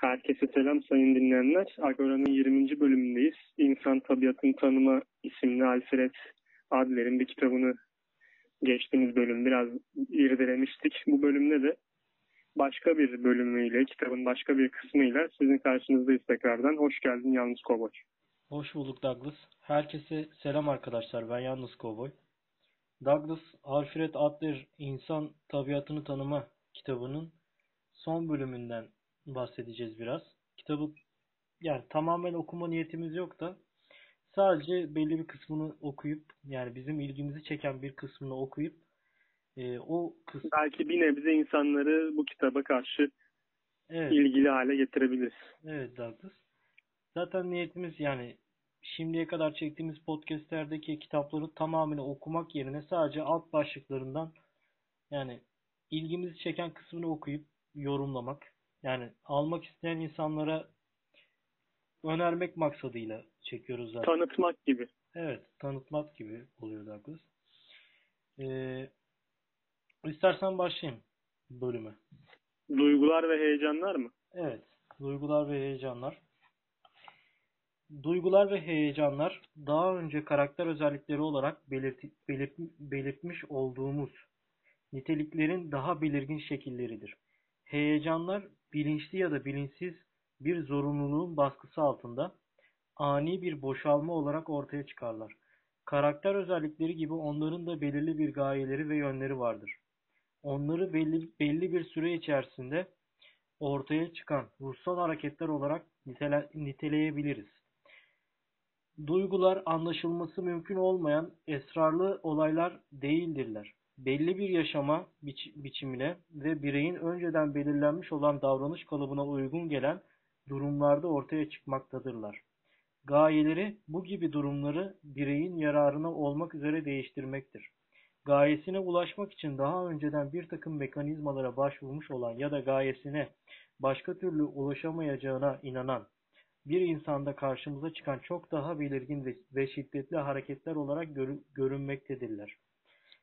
Herkese selam sayın dinleyenler. Agora'nın 20. bölümündeyiz. İnsan Tabiatın Tanıma isimli Alfred Adler'in bir kitabını geçtiğimiz bölüm biraz irdelemiştik. Bu bölümde de başka bir bölümüyle, kitabın başka bir kısmıyla sizin karşınızdayız tekrardan. Hoş geldin Yalnız Kovboy. Hoş bulduk Douglas. Herkese selam arkadaşlar. Ben Yalnız Kovboy. Douglas Alfred Adler İnsan Tabiatını Tanıma kitabının son bölümünden bahsedeceğiz biraz. Kitabı yani tamamen okuma niyetimiz yok da sadece belli bir kısmını okuyup yani bizim ilgimizi çeken bir kısmını okuyup e, o kısmı Belki bir nebze insanları bu kitaba karşı evet, ilgili hale getirebiliriz. evet Douglas. Zaten niyetimiz yani şimdiye kadar çektiğimiz podcastlerdeki kitapları tamamını okumak yerine sadece alt başlıklarından yani ilgimizi çeken kısmını okuyup yorumlamak. Yani almak isteyen insanlara önermek maksadıyla çekiyoruz zaten. Tanıtmak gibi. Evet, tanıtmak gibi oluyor Douglas. Ee, istersen başlayayım bölüme. Duygular ve heyecanlar mı? Evet, duygular ve heyecanlar. Duygular ve heyecanlar daha önce karakter özellikleri olarak belirti, belirt, belirtmiş olduğumuz niteliklerin daha belirgin şekilleridir. Heyecanlar bilinçli ya da bilinçsiz bir zorunluluğun baskısı altında ani bir boşalma olarak ortaya çıkarlar. Karakter özellikleri gibi onların da belirli bir gayeleri ve yönleri vardır. Onları belli, belli bir süre içerisinde ortaya çıkan ruhsal hareketler olarak nitele, niteleyebiliriz. Duygular anlaşılması mümkün olmayan esrarlı olaylar değildirler. Belli bir yaşama biç, biçimine ve bireyin önceden belirlenmiş olan davranış kalıbına uygun gelen durumlarda ortaya çıkmaktadırlar. Gayeleri bu gibi durumları bireyin yararına olmak üzere değiştirmektir. Gayesine ulaşmak için daha önceden bir takım mekanizmalara başvurmuş olan ya da gayesine başka türlü ulaşamayacağına inanan bir insanda karşımıza çıkan çok daha belirgin ve şiddetli hareketler olarak görünmektedirler.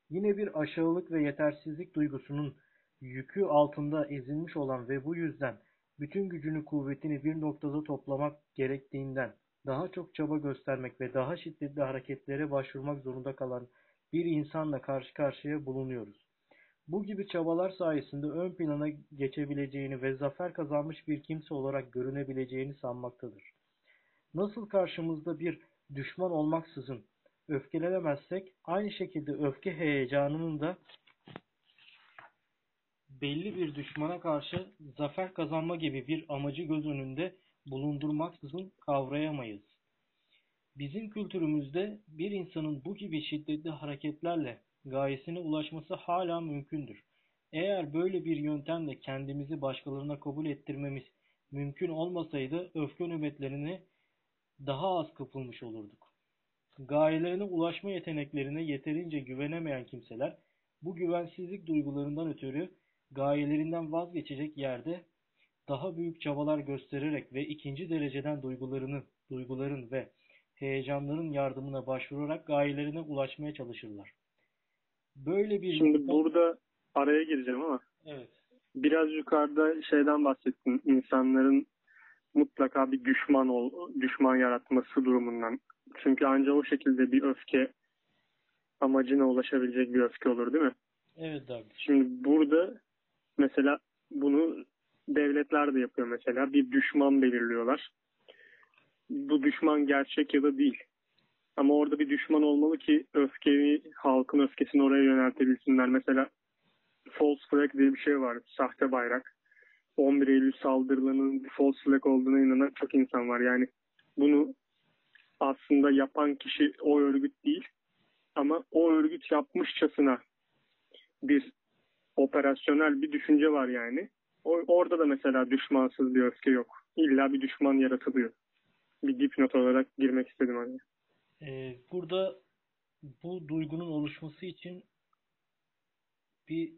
Yine bir aşağılık ve yetersizlik duygusunun yükü altında ezilmiş olan ve bu yüzden bütün gücünü kuvvetini bir noktada toplamak gerektiğinden daha çok çaba göstermek ve daha şiddetli hareketlere başvurmak zorunda kalan bir insanla karşı karşıya bulunuyoruz. Bu gibi çabalar sayesinde ön plana geçebileceğini ve zafer kazanmış bir kimse olarak görünebileceğini sanmaktadır. Nasıl karşımızda bir düşman olmaksızın öfkelenemezsek, aynı şekilde öfke heyecanının da belli bir düşmana karşı zafer kazanma gibi bir amacı göz önünde bulundurmaksızın kavrayamayız. Bizim kültürümüzde bir insanın bu gibi şiddetli hareketlerle gayesine ulaşması hala mümkündür. Eğer böyle bir yöntemle kendimizi başkalarına kabul ettirmemiz mümkün olmasaydı öfke nöbetlerini daha az kapılmış olurduk. Gayelerine ulaşma yeteneklerine yeterince güvenemeyen kimseler bu güvensizlik duygularından ötürü gayelerinden vazgeçecek yerde daha büyük çabalar göstererek ve ikinci dereceden duygularının, duyguların ve heyecanların yardımına başvurarak gayelerine ulaşmaya çalışırlar. Böyle bir Şimdi burada araya gireceğim ama evet. biraz yukarıda şeyden bahsettin. İnsanların mutlaka bir düşman ol, düşman yaratması durumundan. Çünkü ancak o şekilde bir öfke amacına ulaşabilecek bir öfke olur değil mi? Evet abi. Şimdi burada mesela bunu devletler de yapıyor mesela. Bir düşman belirliyorlar. Bu düşman gerçek ya da değil. Ama orada bir düşman olmalı ki öfkeyi, halkın öfkesini oraya yöneltebilsinler. Mesela false flag diye bir şey var. Sahte bayrak. 11 Eylül saldırılarının false flag olduğuna inanan çok insan var. Yani bunu aslında yapan kişi o örgüt değil. Ama o örgüt yapmışçasına bir operasyonel bir düşünce var yani. O, orada da mesela düşmansız bir öfke yok. İlla bir düşman yaratılıyor. Bir dipnot olarak girmek istedim hani. Ee, burada bu duygunun oluşması için bir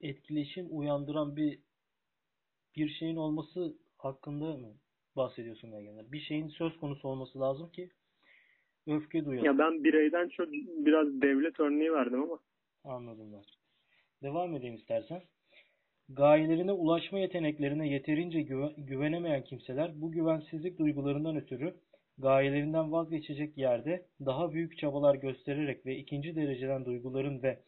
etkileşim uyandıran bir bir şeyin olması hakkında mı bahsediyorsun Ergenler? Bir şeyin söz konusu olması lazım ki öfke duyalım. Ya ben bireyden çok biraz devlet örneği verdim ama. Anladım ben. Devam edeyim istersen. Gayelerine ulaşma yeteneklerine yeterince güve- güvenemeyen kimseler bu güvensizlik duygularından ötürü gayelerinden vazgeçecek yerde daha büyük çabalar göstererek ve ikinci dereceden duyguların ve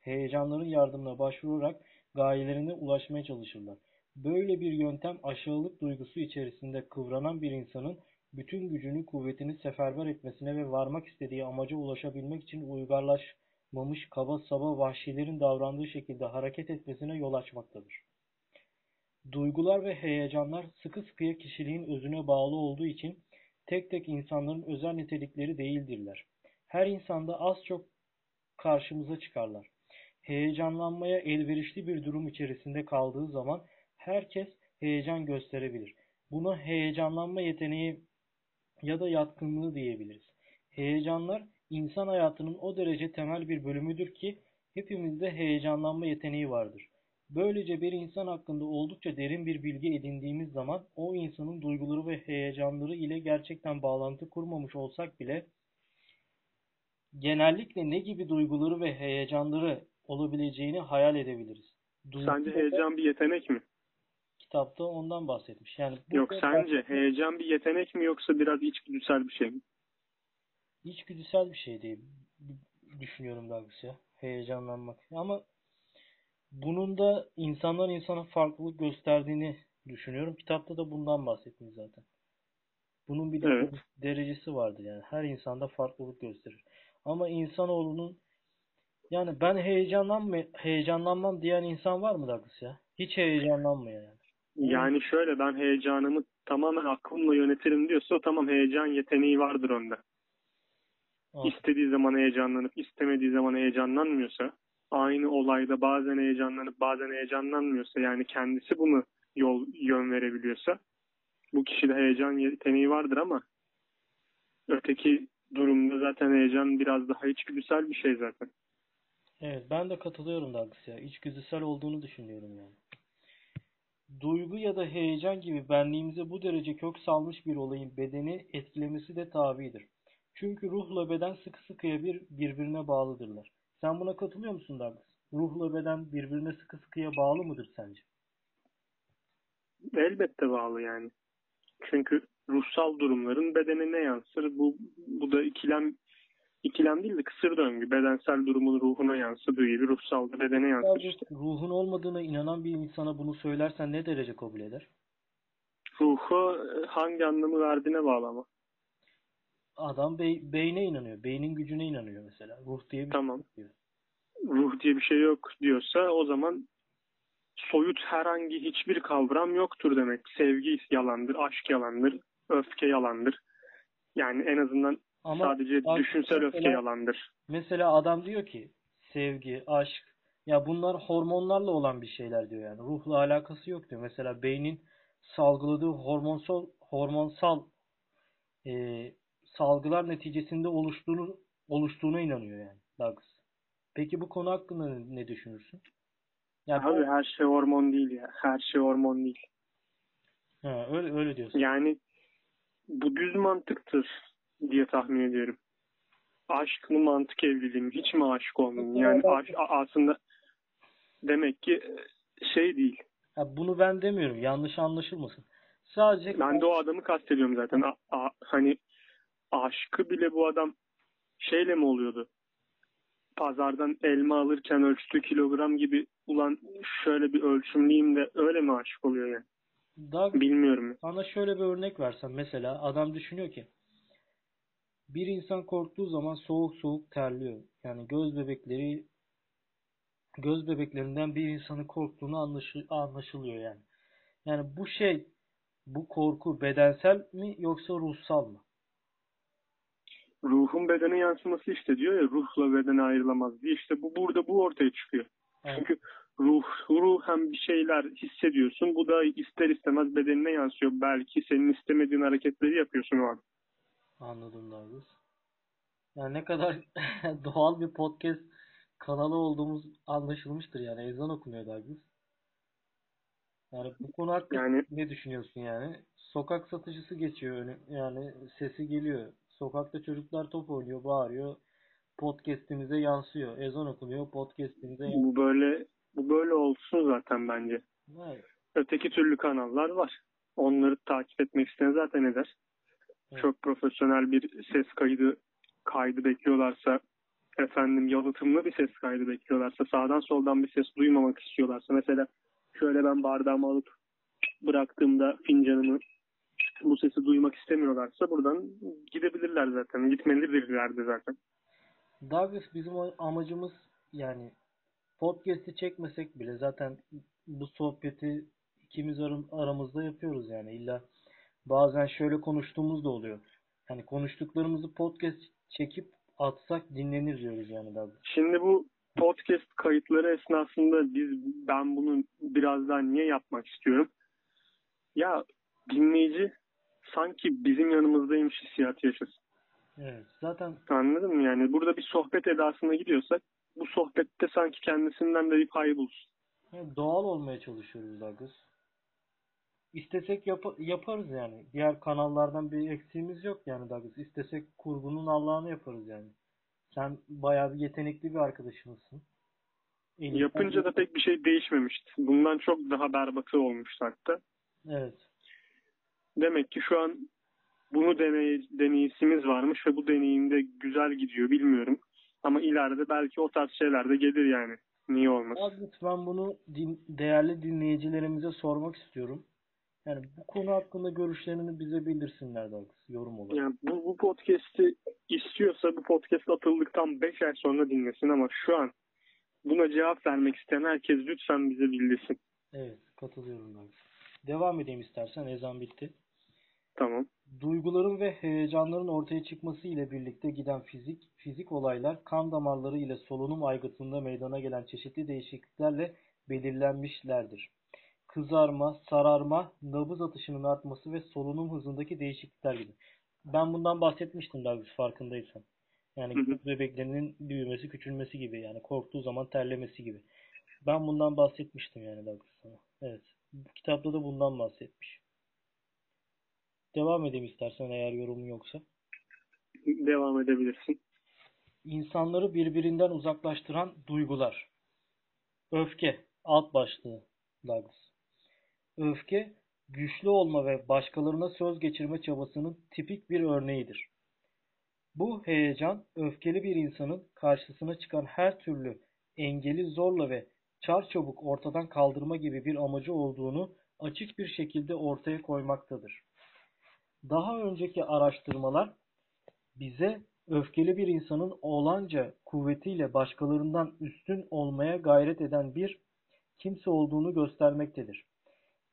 heyecanların yardımına başvurarak gayelerine ulaşmaya çalışırlar. Böyle bir yöntem aşağılık duygusu içerisinde kıvranan bir insanın bütün gücünü, kuvvetini seferber etmesine ve varmak istediği amaca ulaşabilmek için uygarlaşmamış kaba saba vahşilerin davrandığı şekilde hareket etmesine yol açmaktadır. Duygular ve heyecanlar sıkı sıkıya kişiliğin özüne bağlı olduğu için tek tek insanların özel nitelikleri değildirler. Her insanda az çok karşımıza çıkarlar. Heyecanlanmaya elverişli bir durum içerisinde kaldığı zaman herkes heyecan gösterebilir. Buna heyecanlanma yeteneği ya da yatkınlığı diyebiliriz. Heyecanlar insan hayatının o derece temel bir bölümüdür ki hepimizde heyecanlanma yeteneği vardır. Böylece bir insan hakkında oldukça derin bir bilgi edindiğimiz zaman o insanın duyguları ve heyecanları ile gerçekten bağlantı kurmamış olsak bile genellikle ne gibi duyguları ve heyecanları olabileceğini hayal edebiliriz. Duygu Sence heyecan bir yetenek mi? Kitapta ondan bahsetmiş. Yani Yok sence heyecan bir yetenek mi yoksa biraz içgüdüsel bir şey mi? içgüdüsel bir şey diye düşünüyorum Douglas ya. Heyecanlanmak. Ama bunun da insandan insana farklılık gösterdiğini düşünüyorum. Kitapta da bundan bahsetmiş zaten. Bunun bir de Evet. derecesi vardır yani. Her insanda farklılık gösterir. Ama insanoğlunun yani ben heyecanlanma heyecanlanmam diyen insan var mı Douglas ya? Hiç heyecanlanmıyor yani. Yani şöyle ben heyecanımı tamamen aklımla yönetirim diyorsa tamam heyecan yeteneği vardır onda. Aa, İstediği zaman heyecanlanıp istemediği zaman heyecanlanmıyorsa aynı olayda bazen heyecanlanıp bazen heyecanlanmıyorsa yani kendisi bunu yol yön verebiliyorsa bu kişide heyecan yeteneği vardır ama öteki durumda zaten heyecan biraz daha içgüdüsel bir şey zaten. Evet ben de katılıyorum Douglas ya. İçgüdüsel olduğunu düşünüyorum yani. Duygu ya da heyecan gibi benliğimize bu derece kök salmış bir olayın bedeni etkilemesi de tabidir. Çünkü ruhla beden sıkı sıkıya bir birbirine bağlıdırlar. Sen buna katılıyor musun Douglas? Ruhla beden birbirine sıkı sıkıya bağlı mıdır sence? Elbette bağlı yani. Çünkü ruhsal durumların bedenine yansır. Bu bu da ikilem ikilem değil de kısır döngü. Bedensel durumun ruhuna yansıdığı gibi ruhsal da bedene yansır işte. ruhun olmadığına inanan bir insana bunu söylersen ne derece kabul eder? Ruhu e, hangi anlamı verdiğine bağlı ama. Adam bey- beyne inanıyor. Beynin gücüne inanıyor mesela. Ruh diye bir Tamam. şey diyor. Ruh diye bir şey yok diyorsa o zaman soyut herhangi hiçbir kavram yoktur demek. Sevgi yalandır, aşk yalandır, öfke yalandır. Yani en azından Ama sadece düşünsel öfke mesela- yalandır. Mesela adam diyor ki sevgi, aşk ya bunlar hormonlarla olan bir şeyler diyor yani. Ruhla alakası yok diyor. Mesela beynin salgıladığı hormonsal hormonsal e, salgılar neticesinde oluştuğunu oluştuğuna inanıyor yani Douglas. Peki bu konu hakkında ne, ne düşünürsün? Ya Abi her şey hormon değil ya. Her şey hormon değil. ha, öyle öyle diyorsun. Yani bu düz mantıktır diye tahmin ediyorum. Aşk mı mantık evliliği mi? Hiç mi aşık olmayayım? Yani aş- aslında demek ki şey değil. Ha, bunu ben demiyorum. Yanlış anlaşılmasın. Sadece Ben de o adamı kastediyorum zaten. A- a- hani aşkı bile bu adam şeyle mi oluyordu? Pazardan elma alırken ölçtüğü kilogram gibi ulan şöyle bir ölçümleyeyim de öyle mi aşık oluyor yani? Doug, Bilmiyorum. Sana şöyle bir örnek versem mesela adam düşünüyor ki bir insan korktuğu zaman soğuk soğuk terliyor. Yani göz bebekleri göz bebeklerinden bir insanın korktuğunu anlaşı- anlaşılıyor yani. Yani bu şey bu korku bedensel mi yoksa ruhsal mı? Ruhun bedene yansıması işte diyor ya ruhla beden ayrılamaz diye. İşte bu burada bu ortaya çıkıyor. Evet. Çünkü ruh ruhen bir şeyler hissediyorsun. Bu da ister istemez bedenine yansıyor. Belki senin istemediğin hareketleri yapıyorsun o an. Anladım Douglas. Yani ne kadar doğal bir podcast kanalı olduğumuz anlaşılmıştır yani. Ezan okunuyor Douglas. Yani bu konu hakkında Yani ne düşünüyorsun yani? Sokak satıcısı geçiyor önü, yani sesi geliyor. Sokakta çocuklar top oynuyor, bağırıyor. Podcast'imize yansıyor. Ezan okunuyor, podcast'imize yansıyor. bu böyle Bu böyle olsun zaten bence. Evet. Öteki türlü kanallar var. Onları takip etmek isteyen zaten eder. Evet. Çok profesyonel bir ses kaydı kaydı bekliyorlarsa efendim yalıtımlı bir ses kaydı bekliyorlarsa sağdan soldan bir ses duymamak istiyorlarsa mesela şöyle ben bardağımı alıp bıraktığımda fincanımı bu sesi duymak istemiyorlarsa buradan gidebilirler zaten. Gitmelidirlerdi zaten. Douglas bizim amacımız yani podcast'i çekmesek bile zaten bu sohbeti ikimiz aramızda yapıyoruz yani illa bazen şöyle konuştuğumuz da oluyor. Hani konuştuklarımızı podcast çekip atsak dinlenir diyoruz yani Douglas. Şimdi bu podcast kayıtları esnasında biz ben bunu biraz daha niye yapmak istiyorum? Ya dinleyici sanki bizim yanımızdaymış hissiyatı yaşasın. Evet. Zaten Anladın mı? Yani burada bir sohbet edasına gidiyorsak bu sohbette sanki kendisinden de bir pay bulsun. evet, doğal olmaya çalışıyoruz Douglas. İstesek yap- yaparız yani. Diğer kanallardan bir eksiğimiz yok yani Douglas. İstesek kurgunun Allah'ını yaparız yani. Sen bayağı bir yetenekli bir arkadaşımızsın. Elinden- Yapınca da pek bir şey değişmemişti. Bundan çok daha berbatı olmuştu hatta. Evet. Demek ki şu an bunu deney, deneyisimiz varmış ve bu deneyimde güzel gidiyor bilmiyorum. Ama ileride belki o tarz şeyler de gelir yani. Niye olmaz? Douglas ben bunu din- değerli dinleyicilerimize sormak istiyorum. Yani bu konu hakkında görüşlerini bize bildirsinler Douglas yorum olarak. Yani bu, bu podcast'i istiyorsa bu podcast atıldıktan 5 ay sonra dinlesin ama şu an buna cevap vermek isteyen herkes lütfen bize bildirsin. Evet, katılıyorum Douglas. Devam edeyim istersen. Ezan bitti. Tamam. Duyguların ve heyecanların ortaya çıkması ile birlikte giden fizik fizik olaylar kan damarları ile solunum aygıtında meydana gelen çeşitli değişikliklerle belirlenmişlerdir. Kızarma, sararma, nabız atışının artması ve solunum hızındaki değişiklikler gibi. Ben bundan bahsetmiştim Douglas farkındaysan. Yani Hı hı. bebeklerinin büyümesi, küçülmesi gibi yani korktuğu zaman terlemesi gibi. Ben bundan bahsetmiştim yani Douglas sana. Evet. Kitapta da bundan bahsetmiş. Devam edeyim istersen eğer yorumun yoksa. Devam edebilirsin. İnsanları birbirinden uzaklaştıran duygular. Öfke alt başlığı Douglas. Öfke güçlü olma ve başkalarına söz geçirme çabasının tipik bir örneğidir. Bu heyecan öfkeli bir insanın karşısına çıkan her türlü engeli zorla ve çarçabuk ortadan kaldırma gibi bir amacı olduğunu açık bir şekilde ortaya koymaktadır. Daha önceki araştırmalar bize öfkeli bir insanın olanca kuvvetiyle başkalarından üstün olmaya gayret eden bir kimse olduğunu göstermektedir.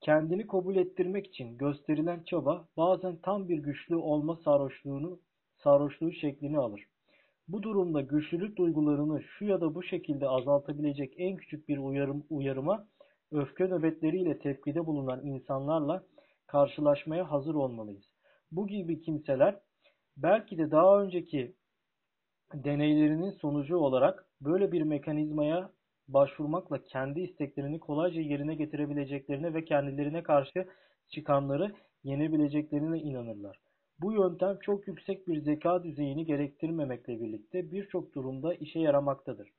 Kendini kabul ettirmek için gösterilen çaba bazen tam bir güçlü olma sarhoşluğunu sarhoşluğu şeklini alır. Bu durumda güçlülük duygularını şu ya da bu şekilde azaltabilecek en küçük bir uyarım, uyarıma öfke nöbetleriyle tepkide bulunan insanlarla karşılaşmaya hazır olmalıyız. Bu gibi kimseler belki de daha önceki deneylerinin sonucu olarak böyle bir mekanizmaya başvurmakla kendi isteklerini kolayca yerine getirebileceklerine ve kendilerine karşı çıkanları yenebileceklerine inanırlar. Bu yöntem çok yüksek bir zeka düzeyini gerektirmemekle birlikte birçok durumda işe yaramaktadır.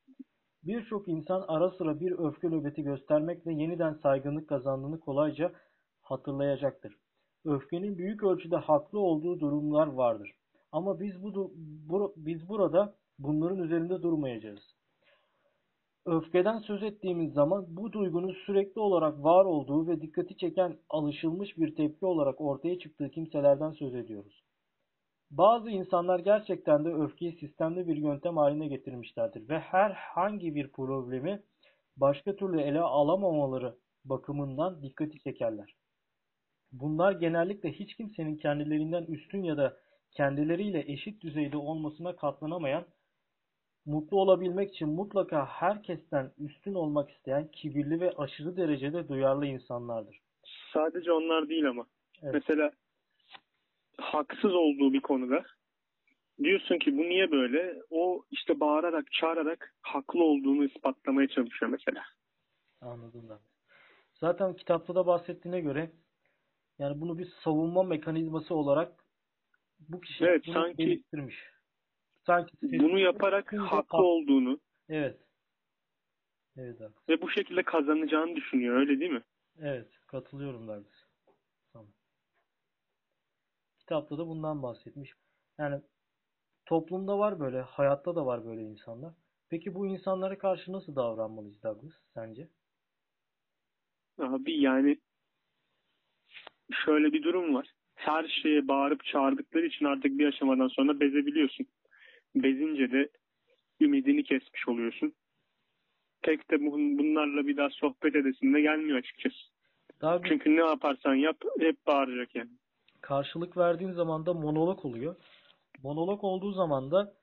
Birçok insan ara sıra bir öfke nöbeti göstermekle yeniden saygınlık kazandığını kolayca hatırlayacaktır. Öfkenin büyük ölçüde haklı olduğu durumlar vardır. Ama biz bu, bu biz burada bunların üzerinde durmayacağız. Öfkeden söz ettiğimiz zaman bu duygunun sürekli olarak var olduğu ve dikkati çeken alışılmış bir tepki olarak ortaya çıktığı kimselerden söz ediyoruz. Bazı insanlar gerçekten de öfkeyi sistemli bir yöntem haline getirmişlerdir ve herhangi bir problemi başka türlü ele alamamaları bakımından dikkati çekerler. Bunlar genellikle hiç kimsenin kendilerinden üstün ya da kendileriyle eşit düzeyde olmasına katlanamayan, mutlu olabilmek için mutlaka herkesten üstün olmak isteyen kibirli ve aşırı derecede duyarlı insanlardır. Sadece onlar değil ama. Evet. Mesela haksız olduğu bir konuda diyorsun ki bu niye böyle? O işte bağırarak, çağırarak haklı olduğunu ispatlamaya çalışıyor mesela. Anladım ben. Zaten kitapta da bahsettiğine göre yani bunu bir savunma mekanizması olarak bu kişi Evet, sanki- geliştirmiş. Sanki Bunu yaparak haklı hak- olduğunu, Evet. Evet haklısın. Ve bu şekilde kazanacağını düşünüyor öyle değil mi? Evet, katılıyorum Douglas. Sana. Kitapta da bundan bahsetmiş. Yani toplumda var böyle, hayatta da var böyle insanlar. Peki bu insanlara karşı nasıl davranmalıyız Douglas sence? Abi yani şöyle bir durum var. Her şeye bağırıp çağırdıkları için artık bir aşamadan sonra bezebiliyorsun. Bezince de ümidini kesmiş oluyorsun. Pek de bun- bunlarla bir daha sohbet edesin de gelmiyor açıkçası. Douglas Çünkü ne yaparsan yap hep bağıracak yani. karşılık verdiğin zaman da monolog oluyor. Monolog olduğu zaman da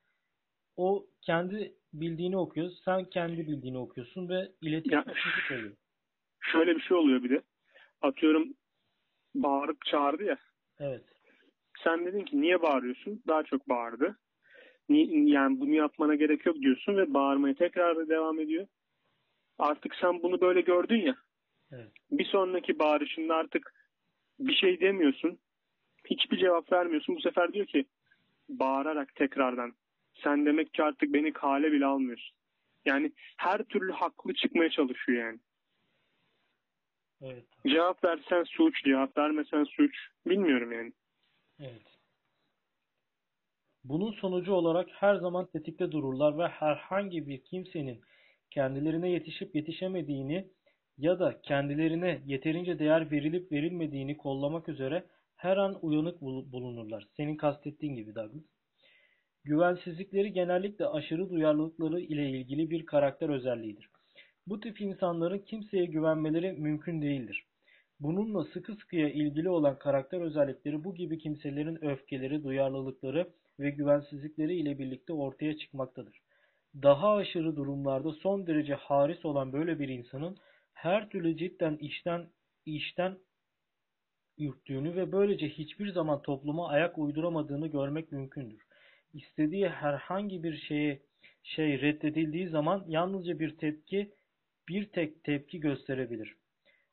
o kendi bildiğini okuyor, sen kendi bildiğini okuyorsun ve iletişim Ya- oluyor. Şöyle bir şey oluyor bir de. Atıyorum bağırıp çağırdı ya. Evet. Sen dedin ki niye bağırıyorsun? Daha çok bağırdı. Ni- Yani bunu yapmana gerek yok diyorsun ve bağırmaya tekrar devam ediyor. Artık sen bunu böyle gördün ya. Evet. Bir sonraki bağırışında artık bir şey demiyorsun. Hiçbir cevap vermiyorsun. Bu sefer diyor ki bağırarak tekrardan. Sen demek ki artık beni kale bile almıyorsun. Yani her türlü haklı çıkmaya çalışıyor yani. Evet. Cevap versen suç, cevap vermesen suç. Bilmiyorum yani. Evet. Bunun sonucu olarak her zaman tetikte dururlar ve herhangi bir kimsenin kendilerine yetişip yetişemediğini ya da kendilerine yeterince değer verilip verilmediğini kollamak üzere her an uyanık bul- bulunurlar. Senin kastettiğin gibi Douglas. Güvensizlikleri genellikle aşırı duyarlılıkları ile ilgili bir karakter özelliğidir. Bu tip insanların kimseye güvenmeleri mümkün değildir. Bununla sıkı sıkıya ilgili olan karakter özellikleri bu gibi kimselerin öfkeleri, duyarlılıkları ve güvensizlikleri ile birlikte ortaya çıkmaktadır. Daha aşırı durumlarda son derece haris olan böyle bir insanın her türlü cidden işten işten ürktüğünü ve böylece hiçbir zaman topluma ayak uyduramadığını görmek mümkündür. İstediği herhangi bir şeye şey reddedildiği zaman yalnızca bir tepki, bir tek tepki gösterebilir.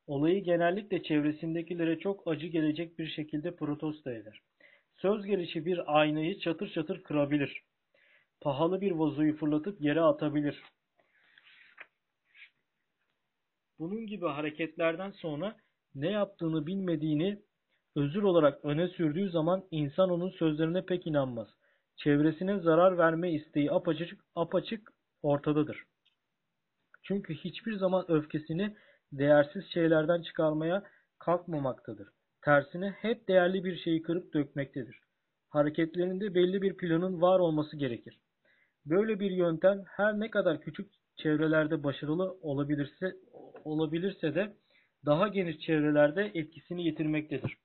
Olayı genellikle çevresindekilere çok acı gelecek bir şekilde protesto eder. Söz gelişi bir aynayı çatır çatır kırabilir. Pahalı bir vazoyu fırlatıp yere atabilir. Bunun gibi hareketlerden sonra ne yaptığını bilmediğini özür olarak öne sürdüğü zaman insan onun sözlerine pek inanmaz. Çevresine zarar verme isteği apaçık, apaçık ortadadır. Çünkü hiçbir zaman öfkesini değersiz şeylerden çıkarmaya kalkmamaktadır. Tersine hep değerli bir şeyi kırıp dökmektedir. Hareketlerinde belli bir planın var olması gerekir. Böyle bir yöntem her ne kadar küçük çevrelerde başarılı olabilirse olabilirse de daha geniş çevrelerde etkisini yitirmektedir.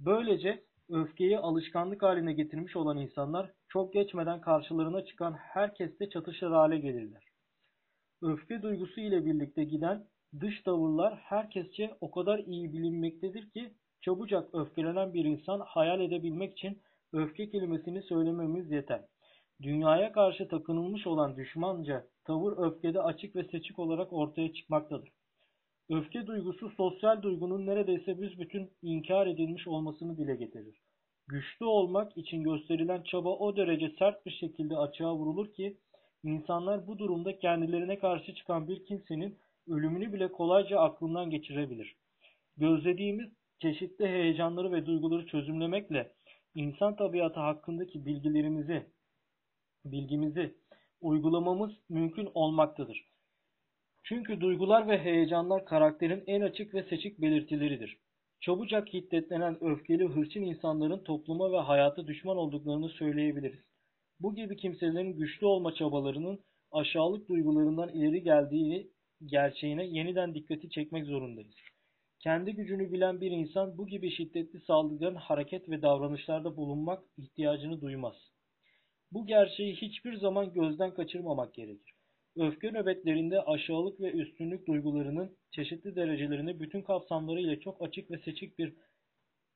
Böylece öfkeyi alışkanlık haline getirmiş olan insanlar çok geçmeden karşılarına çıkan herkesle çatışır hale gelirler. Öfke duygusu ile birlikte giden dış tavırlar herkesçe o kadar iyi bilinmektedir ki çabucak öfkelenen bir insan hayal edebilmek için öfke kelimesini söylememiz yeter. Dünyaya karşı takınılmış olan düşmanca tavır öfkede açık ve seçik olarak ortaya çıkmaktadır. Öfke duygusu sosyal duygunun neredeyse büsbütün inkar edilmiş olmasını dile getirir. Güçlü olmak için gösterilen çaba o derece sert bir şekilde açığa vurulur ki insanlar bu durumda kendilerine karşı çıkan bir kimsenin ölümünü bile kolayca aklından geçirebilir. Gözlediğimiz çeşitli heyecanları ve duyguları çözümlemekle insan tabiatı hakkındaki bilgilerimizi, bilgimizi uygulamamız mümkün olmaktadır. Çünkü duygular ve heyecanlar karakterin en açık ve seçik belirtileridir. Çabucak hiddetlenen öfkeli hırçın insanların topluma ve hayata düşman olduklarını söyleyebiliriz. Bu gibi kimselerin güçlü olma çabalarının aşağılık duygularından ileri geldiği gerçeğine yeniden dikkati çekmek zorundayız. Kendi gücünü bilen bir insan bu gibi şiddetli saldırgan hareket ve davranışlarda bulunmak ihtiyacını duymaz. Bu gerçeği hiçbir zaman gözden kaçırmamak gerekir. Öfke nöbetlerinde aşağılık ve üstünlük duygularının çeşitli derecelerini bütün kapsamlarıyla çok açık ve seçik bir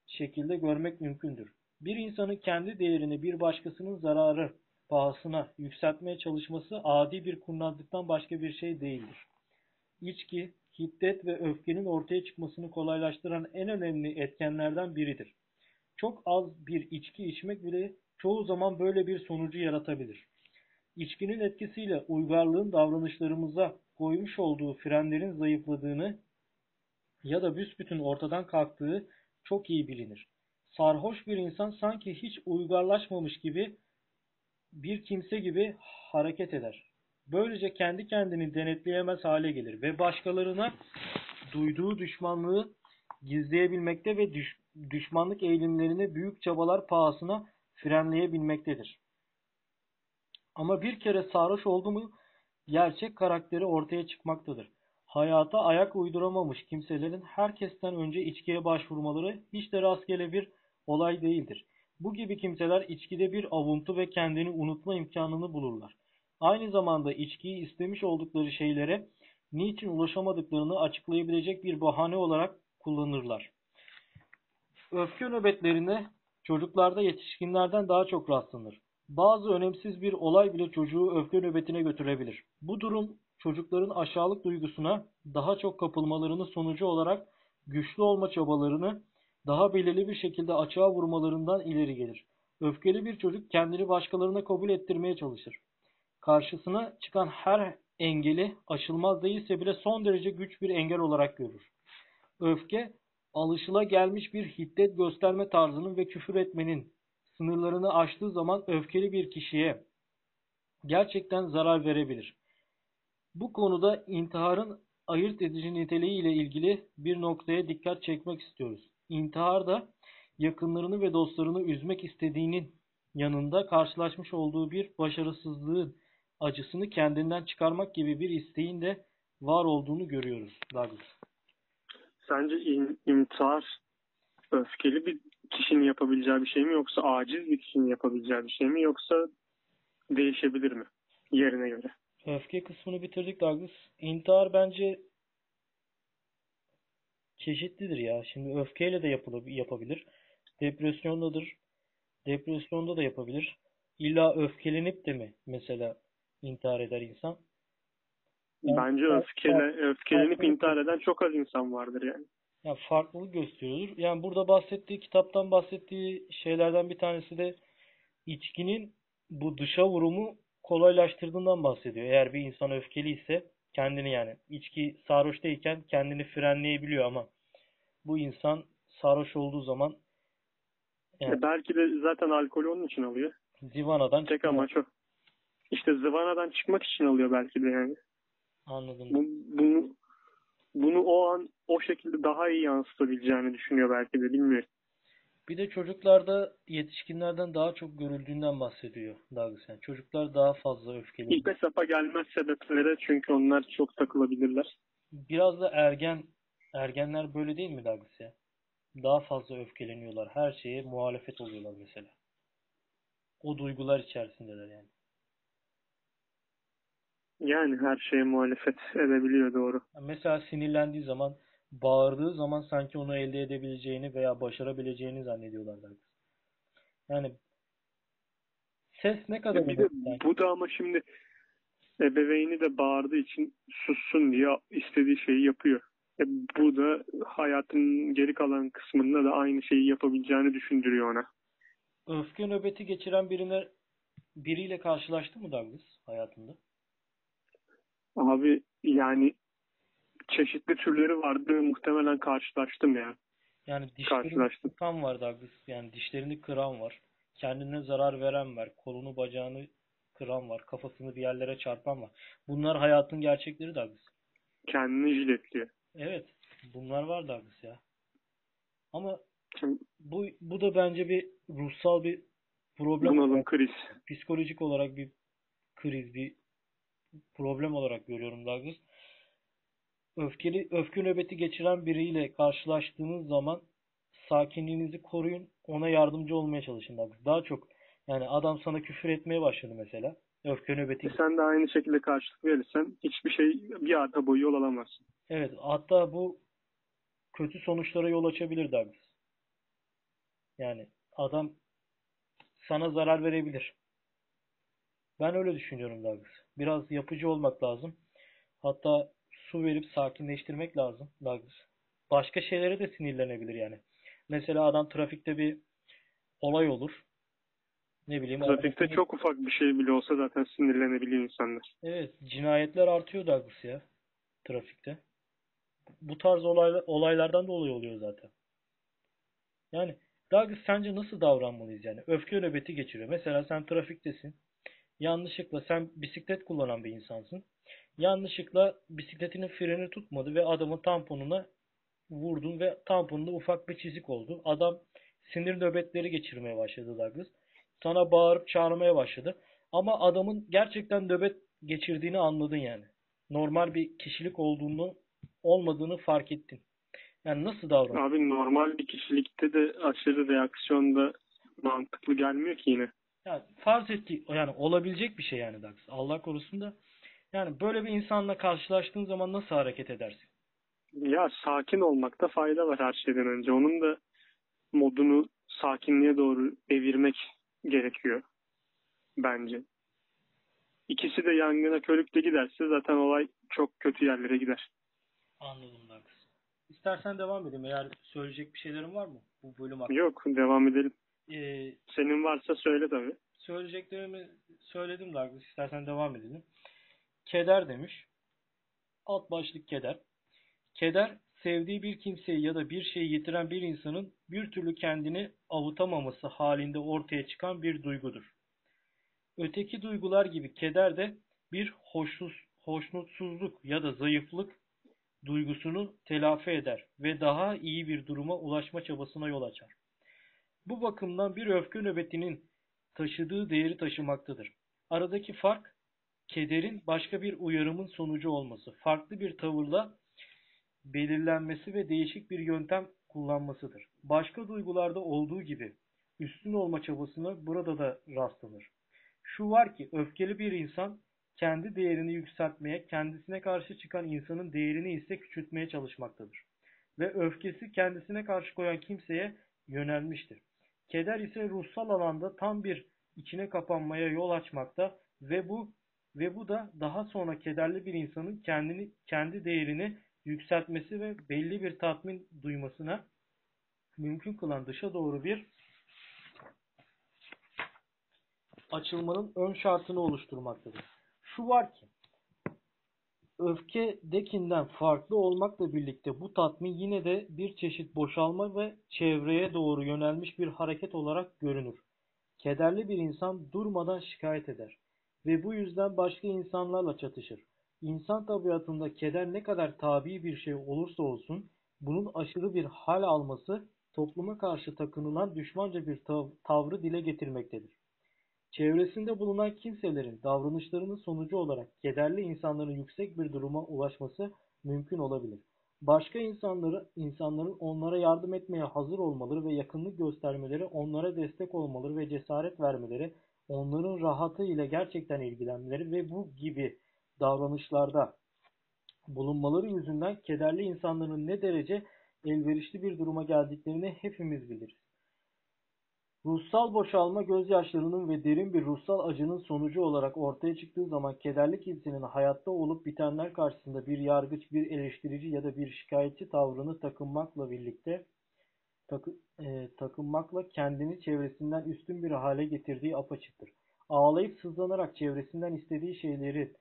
şekilde görmek mümkündür. Bir insanın kendi değerini bir başkasının zararı pahasına yükseltmeye çalışması adi bir kurnazlıktan başka bir şey değildir. İçki, hiddet ve öfkenin ortaya çıkmasını kolaylaştıran en önemli etkenlerden biridir. Çok az bir içki içmek bile çoğu zaman böyle bir sonucu yaratabilir. İçkinin etkisiyle uygarlığın davranışlarımıza koymuş olduğu frenlerin zayıfladığını ya da büsbütün ortadan kalktığı çok iyi bilinir. Sarhoş bir insan sanki hiç uygarlaşmamış gibi bir kimse gibi hareket eder. Böylece kendi kendini denetleyemez hale gelir ve başkalarına duyduğu düşmanlığı gizleyebilmekte ve düş, düşmanlık eğilimlerini büyük çabalar pahasına frenleyebilmektedir. Ama bir kere sarhoş oldu mu gerçek karakteri ortaya çıkmaktadır. Hayata ayak uyduramamış kimselerin herkesten önce içkiye başvurmaları hiç de rastgele bir olay değildir. Bu gibi kimseler içkide bir avuntu ve kendini unutma imkanını bulurlar. Aynı zamanda içkiyi istemiş oldukları şeylere niçin ulaşamadıklarını açıklayabilecek bir bahane olarak kullanırlar. Öfke nöbetlerine çocuklarda yetişkinlerden daha çok rastlanır. Bazı önemsiz bir olay bile çocuğu öfke nöbetine götürebilir. Bu durum çocukların aşağılık duygusuna daha çok kapılmalarının sonucu olarak güçlü olma çabalarını daha belirli bir şekilde açığa vurmalarından ileri gelir. Öfkeli bir çocuk kendini başkalarına kabul ettirmeye çalışır. Karşısına çıkan her engeli aşılmaz değilse bile son derece güç bir engel olarak görür. Öfke, alışıla gelmiş bir hiddet gösterme tarzının ve küfür etmenin sınırlarını aştığı zaman öfkeli bir kişiye gerçekten zarar verebilir. Bu konuda intiharın ayırt edici niteliği ile ilgili bir noktaya dikkat çekmek istiyoruz. İntihar da yakınlarını ve dostlarını üzmek istediğinin yanında karşılaşmış olduğu bir başarısızlığın acısını kendinden çıkarmak gibi bir isteğin de var olduğunu görüyoruz Douglas. Sence in, intihar öfkeli bir kişinin yapabileceği bir şey mi yoksa aciz bir kişinin yapabileceği bir şey mi yoksa değişebilir mi yerine göre? Öfke kısmını bitirdik Douglas. İntihar bence çeşitlidir ya. Şimdi öfkeyle de yapabilir. Depresyondadır. Depresyonda da yapabilir. İlla öfkelenip de mi mesela intihar eder insan? Bence öfkele, öfkelenip intihar eden çok az insan vardır yani. Ya farklılık gösteriyordur. Yani burada bahsettiği, kitaptan bahsettiği şeylerden bir tanesi de içkinin bu dışa vurumu kolaylaştırdığından bahsediyor. Eğer bir insan öfkeli ise kendini yani içki sarhoş değilken kendini frenleyebiliyor ama bu insan sarhoş olduğu zaman yani, e belki de zaten alkolü onun için alıyor. Zivanadan Tek amaç o. İşte zıvanadan çıkmak için alıyor belki de yani. Anladım. Bu, bunu bunu o an o şekilde daha iyi yansıtabileceğini düşünüyor belki de bilmiyorum. Bir de çocuklarda yetişkinlerden daha çok görüldüğünden bahsediyor Douglas. Yani çocuklar daha fazla öfkeli. İlk sapa gelmez sebeplere çünkü onlar çok takılabilirler. Biraz da ergen ergenler böyle değil mi Douglas ya? Daha fazla öfkeleniyorlar. Her şeye muhalefet oluyorlar mesela. O duygular içerisindeler yani. Yani her şeye muhalefet edebiliyor doğru. Mesela sinirlendiği zaman, bağırdığı zaman sanki onu elde edebileceğini veya başarabileceğini zannediyorlar. Yani ses ne kadar bir de bu da ama şimdi ebeveyni de bağırdığı için sussun diye istediği şeyi yapıyor. E, bu da hayatın geri kalan kısmında da aynı şeyi yapabileceğini düşündürüyor ona. Öfke nöbeti geçiren birine biriyle karşılaştı mı Douglas hayatında? Abi yani çeşitli türleri vardı. Muhtemelen karşılaştım ya. Yani dişlerini kıran var Douglas. Yani dişlerini kıran var. Kendine zarar veren var. Kolunu bacağını kıran var. Kafasını bir yerlere çarpan var. Bunlar hayatın gerçekleri Douglas. Kendini jiletliyor. Evet. Bunlar var Douglas ya. Ama bu, bu da bence bir ruhsal bir problem. Bunalım kriz. Psikolojik olarak bir kriz, bir problem olarak görüyorum Douglas. Öfkeli, öfke nöbeti geçiren biriyle karşılaştığınız zaman sakinliğinizi koruyun. Ona yardımcı olmaya çalışın Douglas. Daha çok yani adam sana küfür etmeye başladı mesela. Öfke nöbeti. E sen de aynı şekilde karşılık verirsen hiçbir şey bir arda boyu yol alamazsın. Evet. Hatta bu kötü sonuçlara yol açabilir Douglas. Yani adam sana zarar verebilir. Ben öyle düşünüyorum Douglas. Biraz yapıcı olmak lazım. Hatta su verip sakinleştirmek lazım. Başka şeylere de sinirlenebilir yani. Mesela adam trafikte bir olay olur. Ne bileyim. Trafikte arabasını- çok ufak bir şey bile olsa zaten sinirlenebiliyor insanlar. Evet, cinayetler artıyor Douglas ya trafikte. Bu tarz olaylar, olaylardan dolayı oluyor zaten. Yani Douglas sence nasıl davranmalıyız yani? Öfke nöbeti geçiriyor. Mesela sen trafiktesin. Yanlışlıkla sen bisiklet kullanan bir insansın. Yanlışlıkla bisikletinin freni tutmadı ve adamın tamponuna vurdun ve tamponunda ufak bir çizik oldu. Adam sinir nöbetleri geçirmeye başladı Douglas. Sana bağırıp çağırmaya başladı. Ama adamın gerçekten nöbet geçirdiğini anladın yani. Normal bir kişilik olduğunu olmadığını fark ettin. Yani nasıl davran? Abi normal bir kişilikte de aşırı reaksiyon da mantıklı gelmiyor ki yine. Yani farz et ki yani olabilecek bir şey yani Dax. Allah korusun da yani böyle bir insanla karşılaştığın zaman nasıl hareket edersin? Ya sakin olmakta fayda var her şeyden önce. Onun da modunu sakinliğe doğru evirmek gerekiyor bence. İkisi de yangına körükle giderse zaten olay çok kötü yerlere gider. Anladım Dax. İstersen devam edelim. Eğer söyleyecek bir şeylerin var mı bu bölüm hakkında? Yok devam edelim. Ee, Senin varsa söyle tabii. söyleyeceklerimi söyledim Douglas. İstersen devam edelim. Keder demiş. Alt başlık keder. Keder, sevdiği bir kimseyi ya da bir şeyi yitiren bir insanın bir türlü kendini avutamaması halinde ortaya çıkan bir duygudur. Öteki duygular gibi keder de bir hoşsuz, hoşnutsuzluk ya da zayıflık duygusunu telafi eder ve daha iyi bir duruma ulaşma çabasına yol açar. Bu bakımdan bir öfke nöbetinin taşıdığı değeri taşımaktadır. Aradaki fark, kederin başka bir uyarımın sonucu olması, farklı bir tavırla belirlenmesi ve değişik bir yöntem kullanmasıdır. Başka duygularda olduğu gibi üstün olma çabasına burada da rastlanır. Şu var ki öfkeli bir insan kendi değerini yükseltmeye, kendisine karşı çıkan insanın değerini ise küçültmeye çalışmaktadır. Ve öfkesi kendisine karşı koyan kimseye yönelmiştir. Keder ise ruhsal alanda tam bir içine kapanmaya yol açmakta ve bu ve bu da daha sonra kederli bir insanın kendini kendi değerini yükseltmesi ve belli bir tatmin duymasına mümkün kılan dışa doğru bir açılmanın ön şartını oluşturmaktadır. Şu var ki öfkedekinden farklı olmakla birlikte bu tatmin yine de bir çeşit boşalma ve çevreye doğru yönelmiş bir hareket olarak görünür. Kederli bir insan durmadan şikayet eder ve bu yüzden başka insanlarla çatışır. İnsan tabiatında keder ne kadar tabii bir şey olursa olsun bunun aşırı bir hal alması topluma karşı takınılan düşmanca bir tav- tavrı dile getirmektedir. Çevresinde bulunan kimselerin davranışlarının sonucu olarak kederli insanların yüksek bir duruma ulaşması mümkün olabilir. Başka insanları, insanların onlara yardım etmeye hazır olmaları ve yakınlık göstermeleri, onlara destek olmaları ve cesaret vermeleri, onların rahatı ile gerçekten ilgilenmeleri ve bu gibi davranışlarda bulunmaları yüzünden kederli insanların ne derece elverişli bir duruma geldiklerini hepimiz biliriz. Ruhsal boşalma gözyaşlarının ve derin bir ruhsal acının sonucu olarak ortaya çıktığı zaman kederli kimsenin hayatta olup bitenler karşısında bir yargıç, bir eleştirici ya da bir şikayetçi tavrını takınmakla birlikte takı, e, takınmakla kendini çevresinden üstün bir hale getirdiği apaçıktır. Ağlayıp sızlanarak çevresinden istediği şeyleri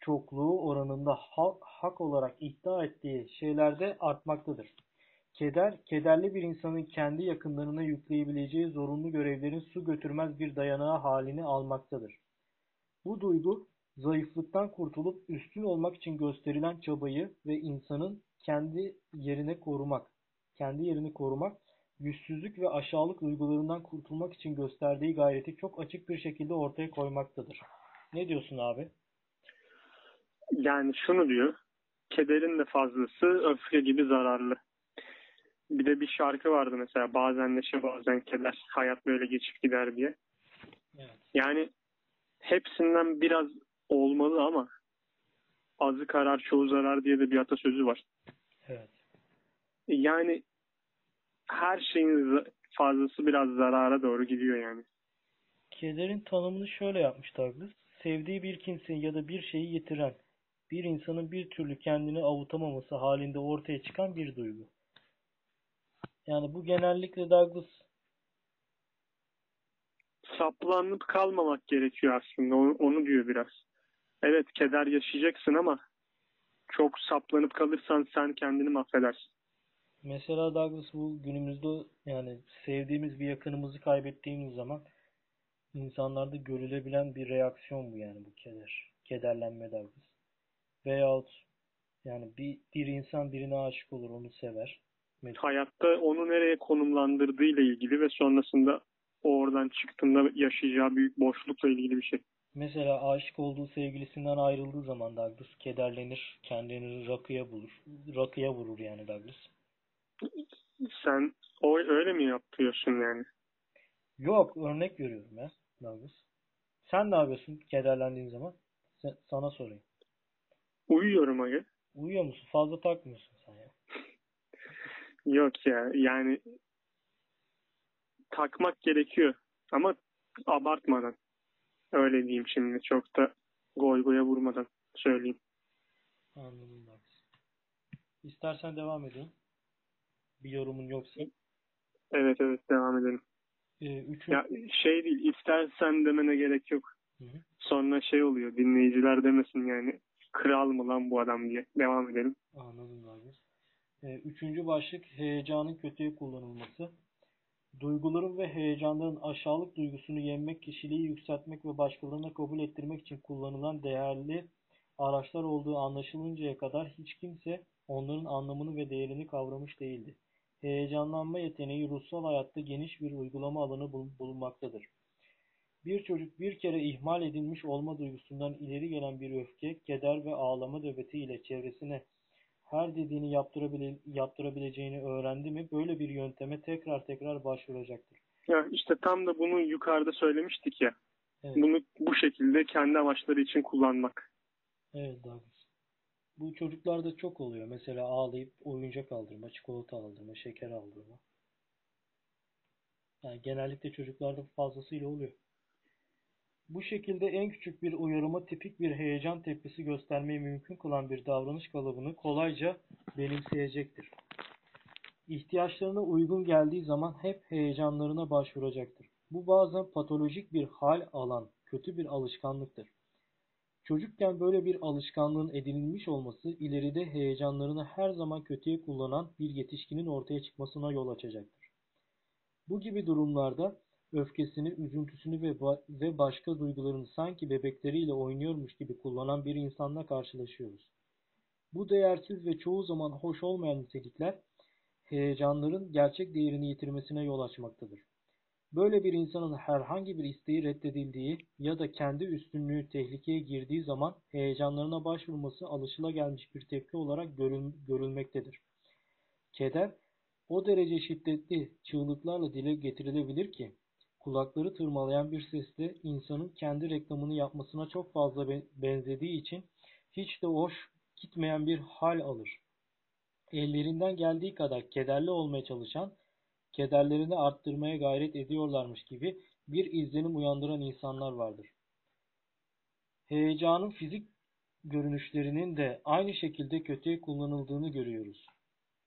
çokluğu oranında ha- hak olarak iddia ettiği şeylerde artmaktadır. Keder, kederli bir insanın kendi yakınlarına yükleyebileceği zorunlu görevlerin su götürmez bir dayanağı halini almaktadır. Bu duygu, zayıflıktan kurtulup üstün olmak için gösterilen çabayı ve insanın kendi yerine korumak, kendi yerini korumak, güçsüzlük ve aşağılık duygularından kurtulmak için gösterdiği gayreti çok açık bir şekilde ortaya koymaktadır. Ne diyorsun abi? Yani şunu diyor. Kederin de fazlası öfke gibi zararlı. Bir de bir şarkı vardı mesela bazen neşe bazen keder. Hayat böyle geçip gider diye. Evet. Yani hepsinden biraz olmalı ama azı karar çoğu zarar diye de bir atasözü var. Evet. Yani her şeyin fazlası biraz zarara doğru gidiyor yani. Kederin tanımını şöyle yapmış Douglas. Sevdiği bir kimseyi ya da bir şeyi yitiren, bir insanın bir türlü kendini avutamaması halinde ortaya çıkan bir duygu. Yani bu genellikle Douglas saplanıp kalmamak gerekiyor aslında. Onu, onu diyor biraz. Evet keder yaşayacaksın ama çok saplanıp kalırsan sen kendini mahvedersin. Mesela Douglas bu günümüzde yani sevdiğimiz bir yakınımızı kaybettiğimiz zaman insanlarda görülebilen bir reaksiyon bu yani bu keder. Kederlenme Douglas. Veyahut yani bir, bir insan birine aşık olur, onu sever. Hayatta onu nereye konumlandırdığıyla ilgili ve sonrasında o oradan çıktığında yaşayacağı büyük boşlukla ilgili bir şey. mesela aşık olduğu sevgilisinden ayrıldığı zaman Douglas kederlenir, kendini rakıya bulur. Rakıya vurur yani Douglas. Sen o öyle mi yapıyorsun yani? Yok, örnek veriyorum ya Douglas. Sen ne yapıyorsun kederlendiğin zaman? Sen- sana sorayım. Uyuyorum aga. Uyuyor musun? Fazla takmıyorsun. Yok ya yani takmak gerekiyor ama abartmadan. Öyle diyeyim şimdi çok da goy goya vurmadan söyleyeyim. Anladım Douglas. İstersen devam edeyim. Bir yorumun yoksa. Evet evet devam edelim. Ee, üçüncü... Ya şey değil istersen demene gerek yok. Hı hı. Sonra şey oluyor dinleyiciler demesin yani kral mı lan bu adam diye. Devam edelim. Anladım Douglas. Ee, üçüncü başlık heyecanın kötüye kullanılması. Duyguların ve heyecanların aşağılık duygusunu yenmek, kişiliği yükseltmek ve başkalarına kabul ettirmek için kullanılan değerli araçlar olduğu anlaşılıncaya kadar hiç kimse onların anlamını ve değerini kavramış değildi. Heyecanlanma yeteneği ruhsal hayatta geniş bir uygulama alanı bul- bulunmaktadır. Bir çocuk bir kere ihmal edilmiş olma duygusundan ileri gelen bir öfke, keder ve ağlama nöbeti ile çevresine her dediğini yaptırabile, yaptırabileceğini öğrendi mi böyle bir yönteme tekrar tekrar başvuracaktır. Ya işte tam da bunu yukarıda söylemiştik ya. Evet, Bunu bu şekilde kendi amaçları için kullanmak. evet Douglas. Bu çocuklarda çok oluyor. Mesela ağlayıp oyuncak aldırma, çikolata aldırma, şeker aldırma. Yani genellikle çocuklarda fazlasıyla oluyor. Bu şekilde en küçük bir uyarıma tipik bir heyecan tepkisi göstermeyi mümkün kılan bir davranış kalıbını kolayca benimseyecektir. İhtiyaçlarına uygun geldiği zaman hep heyecanlarına başvuracaktır. Bu bazen patolojik bir hal alan kötü bir alışkanlıktır. Çocukken böyle bir alışkanlığın edinilmiş olması ileride heyecanlarını her zaman kötüye kullanan bir yetişkinin ortaya çıkmasına yol açacaktır. Bu gibi durumlarda öfkesini, üzüntüsünü ve, ve başka duygularını sanki bebekleriyle oynuyormuş gibi kullanan bir insanla karşılaşıyoruz. Bu değersiz ve çoğu zaman hoş olmayan nitelikler heyecanların gerçek değerini yitirmesine yol açmaktadır. Böyle bir insanın herhangi bir isteği reddedildiği ya da kendi üstünlüğü tehlikeye girdiği zaman heyecanlarına başvurması alışılagelmiş bir tepki olarak görül- görülmektedir. Keder o derece şiddetli çığlıklarla dile getirilebilir ki kulakları tırmalayan bir sesle insanın kendi reklamını yapmasına çok fazla be- benzediği için hiç de hoş gitmeyen bir hal alır. Ellerinden geldiği kadar kederli olmaya çalışan, kederlerini arttırmaya gayret ediyorlarmış gibi bir izlenim uyandıran insanlar vardır. Heyecanın fizik görünüşlerinin de aynı şekilde kötüye kullanıldığını görüyoruz.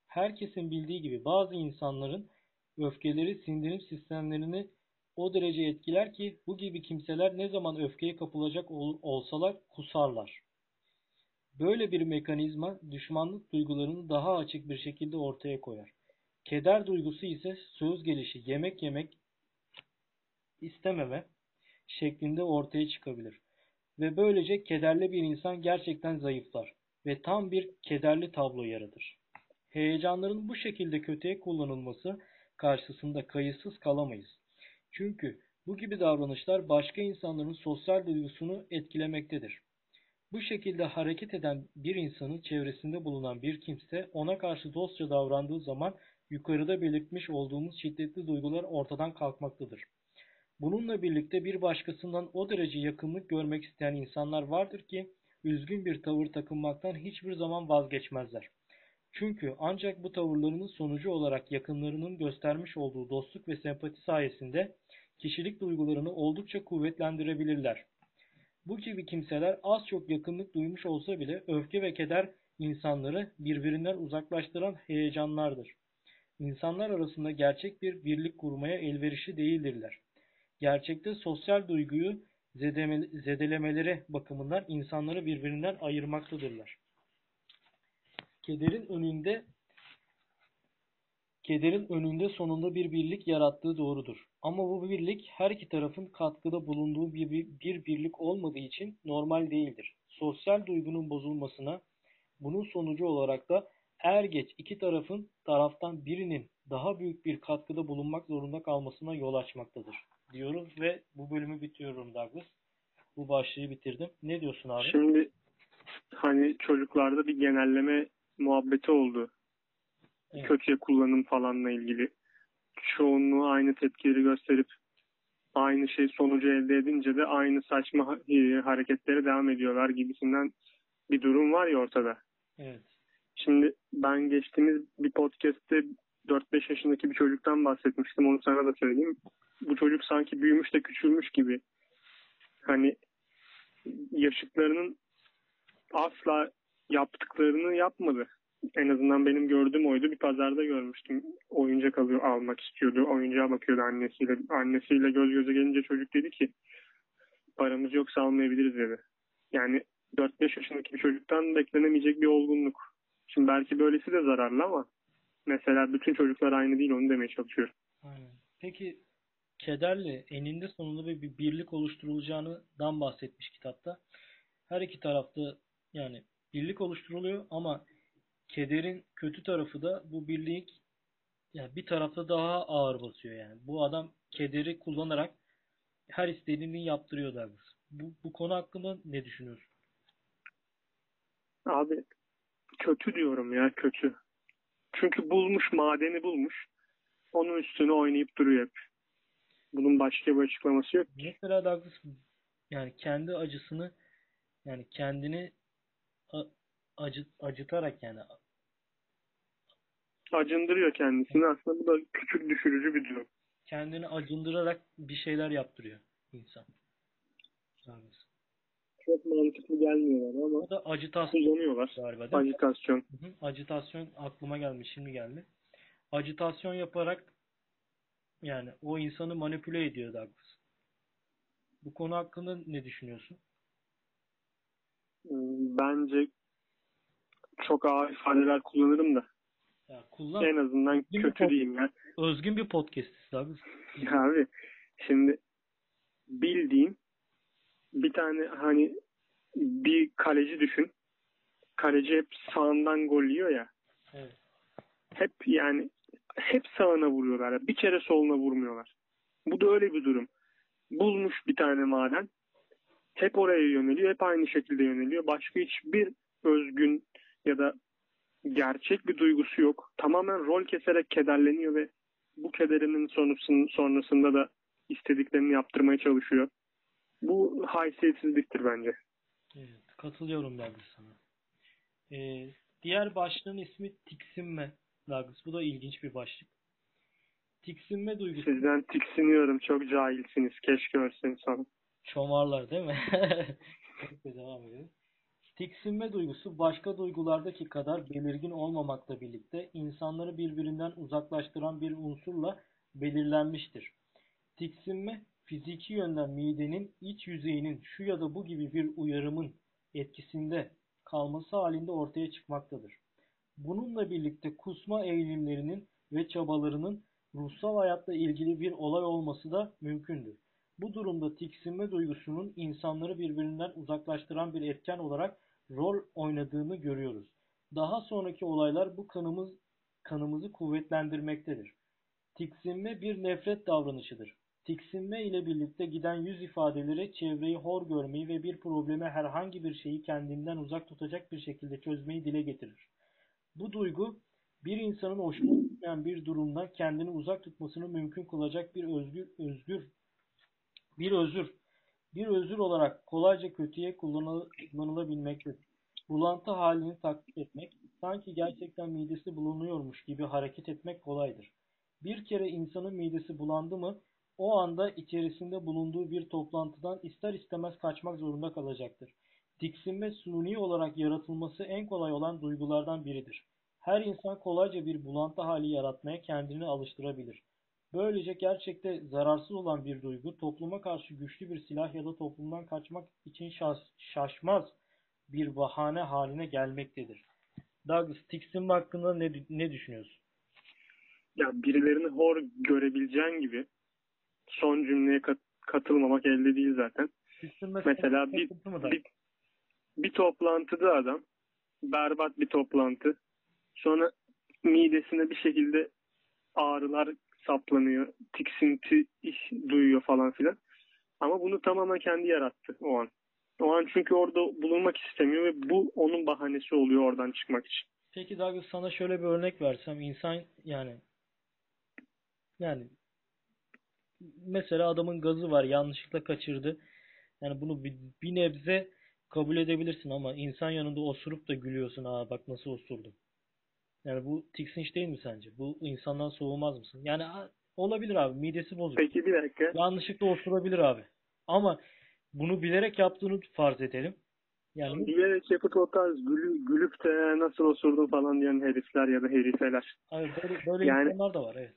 Herkesin bildiği gibi bazı insanların öfkeleri sindirim sistemlerini o derece etkiler ki bu gibi kimseler ne zaman öfkeye kapılacak ol- olsalar kusarlar. Böyle bir mekanizma düşmanlık duygularını daha açık bir şekilde ortaya koyar. Keder duygusu ise söz gelişi yemek yemek istememe şeklinde ortaya çıkabilir. Ve böylece kederli bir insan gerçekten zayıflar ve tam bir kederli tablo yaratır. Heyecanların bu şekilde kötüye kullanılması karşısında kayıtsız kalamayız. Çünkü bu gibi davranışlar başka insanların sosyal duygusunu etkilemektedir. Bu şekilde hareket eden bir insanın çevresinde bulunan bir kimse ona karşı dostça davrandığı zaman yukarıda belirtmiş olduğumuz şiddetli duygular ortadan kalkmaktadır. Bununla birlikte bir başkasından o derece yakınlık görmek isteyen insanlar vardır ki üzgün bir tavır takınmaktan hiçbir zaman vazgeçmezler. Çünkü ancak bu tavırlarının sonucu olarak yakınlarının göstermiş olduğu dostluk ve sempati sayesinde kişilik duygularını oldukça kuvvetlendirebilirler. Bu gibi kimseler az çok yakınlık duymuş olsa bile öfke ve keder insanları birbirinden uzaklaştıran heyecanlardır. İnsanlar arasında gerçek bir birlik kurmaya elverişli değildirler. Gerçekte sosyal duyguyu zedelemeleri bakımından insanları birbirinden ayırmaktadırlar. Kederin önünde kederin önünde sonunda bir birlik yarattığı doğrudur. Ama bu birlik her iki tarafın katkıda bulunduğu bir, bir, bir birlik olmadığı için normal değildir. Sosyal duygunun bozulmasına bunun sonucu olarak da er geç iki tarafın taraftan birinin daha büyük bir katkıda bulunmak zorunda kalmasına yol açmaktadır. Diyorum ve bu bölümü bitiriyorum Douglas. Bu başlığı bitirdim. Ne diyorsun abi? Şimdi hani çocuklarda bir genelleme muhabbeti oldu. Evet. Kötüye kullanım falanla ilgili. Çoğunluğu aynı tepkileri gösterip aynı şey sonucu elde edince de aynı saçma e, hareketlere devam ediyorlar gibisinden bir durum var ya ortada. Evet. Şimdi ben geçtiğimiz bir podcast'te 4-5 yaşındaki bir çocuktan bahsetmiştim. Onu sana da söyleyeyim. Bu çocuk sanki büyümüş de küçülmüş gibi. Hani yaşıtlarının asla yaptıklarını yapmadı. En azından benim gördüğüm oydu. Bir pazarda görmüştüm. Oyuncak alıyor, almak istiyordu. Oyuncağa bakıyordu annesiyle. Annesiyle göz göze gelince çocuk dedi ki paramız yoksa almayabiliriz dedi. Yani 4-5 yaşındaki bir çocuktan beklenemeyecek bir olgunluk. Şimdi belki böylesi de zararlı ama mesela bütün çocuklar aynı değil onu demeye çalışıyorum. Aynen. Peki kederle eninde sonunda bir, bir birlik oluşturulacağından bahsetmiş kitapta. Her iki tarafta yani birlik oluşturuluyor ama kederin kötü tarafı da bu birlik yani bir tarafta daha ağır basıyor yani. Bu adam kederi kullanarak her istediğini yaptırıyor Douglas. Bu, bu konu hakkında ne düşünüyorsun? Abi kötü diyorum ya kötü. Çünkü bulmuş madeni bulmuş. Onun üstüne oynayıp duruyor hep. Bunun başka bir açıklaması yok. Mesela Douglas yani kendi acısını yani kendini acı, acıtarak yani Acındırıyor kendisini. Aslında bu da küçük düşürücü bir durum. kendini acındırarak bir şeyler yaptırıyor insan. Çok mantıklı gelmiyor bana ama O da acitasyon kullanıyorlar. galiba? Ajitasyon. Hı hı. Acitasyon aklıma gelmiş, şimdi geldi. Acitasyon yaparak yani o insanı manipüle ediyor Douglas. Bu konu hakkında ne düşünüyorsun? Hmm, Bence çok ağır ifadeler kullanırım da Ya kullan en azından Bir kötü diyeyim ya. özgün bir podcast Douglas. Ya Abi şimdi bildiğin bir tane hani bir kaleci düşün. Kaleci hep sağından gol yiyor ya. Evet. Hep yani hep sağına vuruyorlar. Bir kere soluna vurmuyorlar. Bu da öyle bir durum. Bulmuş bir tane maden. Hep oraya yöneliyor. Hep aynı şekilde yöneliyor. Başka hiçbir özgün ya da gerçek bir duygusu yok. Tamamen rol keserek kederleniyor ve bu kederinin sonrasında da istediklerini yaptırmaya çalışıyor. Bu haysiyetsizliktir bence. Evet, katılıyorum Douglas sana. Ee, diğer başlığın ismi tiksinme Douglas. Bu da ilginç bir başlık. Tiksinme duygusu Sizden tiksiniyorum. Çok cahilsiniz. Keşke ölsün sana. Çomarlar değil mi? Devam edelim. Tiksinme duygusu başka duygulardaki kadar belirgin olmamakla birlikte insanları birbirinden uzaklaştıran bir unsurla belirlenmiştir. Tiksinme fiziki yönden midenin iç yüzeyinin şu ya da bu gibi bir uyarımın etkisinde kalması halinde ortaya çıkmaktadır. Bununla birlikte kusma eğilimlerinin ve çabalarının ruhsal hayatla ilgili bir olay olması da mümkündür. Bu durumda tiksinme duygusunun insanları birbirinden uzaklaştıran bir etken olarak rol oynadığını görüyoruz. Daha sonraki olaylar bu kanımız, kanımızı kuvvetlendirmektedir. Tiksinme bir nefret davranışıdır. Tiksinme ile birlikte giden yüz ifadeleri çevreyi hor görmeyi ve bir probleme herhangi bir şeyi kendinden uzak tutacak bir şekilde çözmeyi dile getirir. Bu duygu bir insanın hoşuna gitmeyen bir durumdan kendini uzak tutmasını mümkün kılacak bir özgür, özgür bir özür, bir özür olarak kolayca kötüye kullanıl- kullanılabilmektedir. Bulantı halini taklit etmek, sanki gerçekten midesi bulunuyormuş gibi hareket etmek kolaydır. Bir kere insanın midesi bulandı mı, o anda içerisinde bulunduğu bir toplantıdan ister istemez kaçmak zorunda kalacaktır. Tiksinme suni olarak yaratılması en kolay olan duygulardan biridir. Her insan kolayca bir bulantı hali yaratmaya kendini alıştırabilir. Böylece gerçekte zararsız olan bir duygu topluma karşı güçlü bir silah ya da toplumdan kaçmak için şaş- şaşmaz bir bahane haline gelmektedir. Douglas tiksinme hakkında ne, ne düşünüyorsun? Ya birilerini hor görebileceğin gibi son cümleye kat- katılmamak elde değil zaten. Mesela sana bir, bir, bir toplantıda adam berbat bir toplantı. Sonra midesine bir şekilde ağrılar saplanıyor. Tiksinti iş duyuyor falan filan. Ama bunu tamamen kendi yarattı o an. O an çünkü orada bulunmak istemiyor ve bu onun bahanesi oluyor oradan çıkmak için. Peki Douglas sana şöyle bir örnek versem insan yani yani mesela adamın gazı var yanlışlıkla kaçırdı. Yani bunu bir, bir nebze kabul edebilirsin ama insan yanında osurup da gülüyorsun. Aa bak nasıl osurdum. Yani bu tiksinç değil mi sence? Bu insandan soğumaz mısın? Yani olabilir abi midesi bozuk. Peki bir dakika. Yanlışlıkla osurabilir abi. Ama bunu bilerek yaptığını farz edelim. Yani Bilerek yapıp o tarz gülü, gülüp de nasıl osurdun falan diyen herifler ya da herifeler. Hayır, böyle, böyle Yani- insanlar da var evet.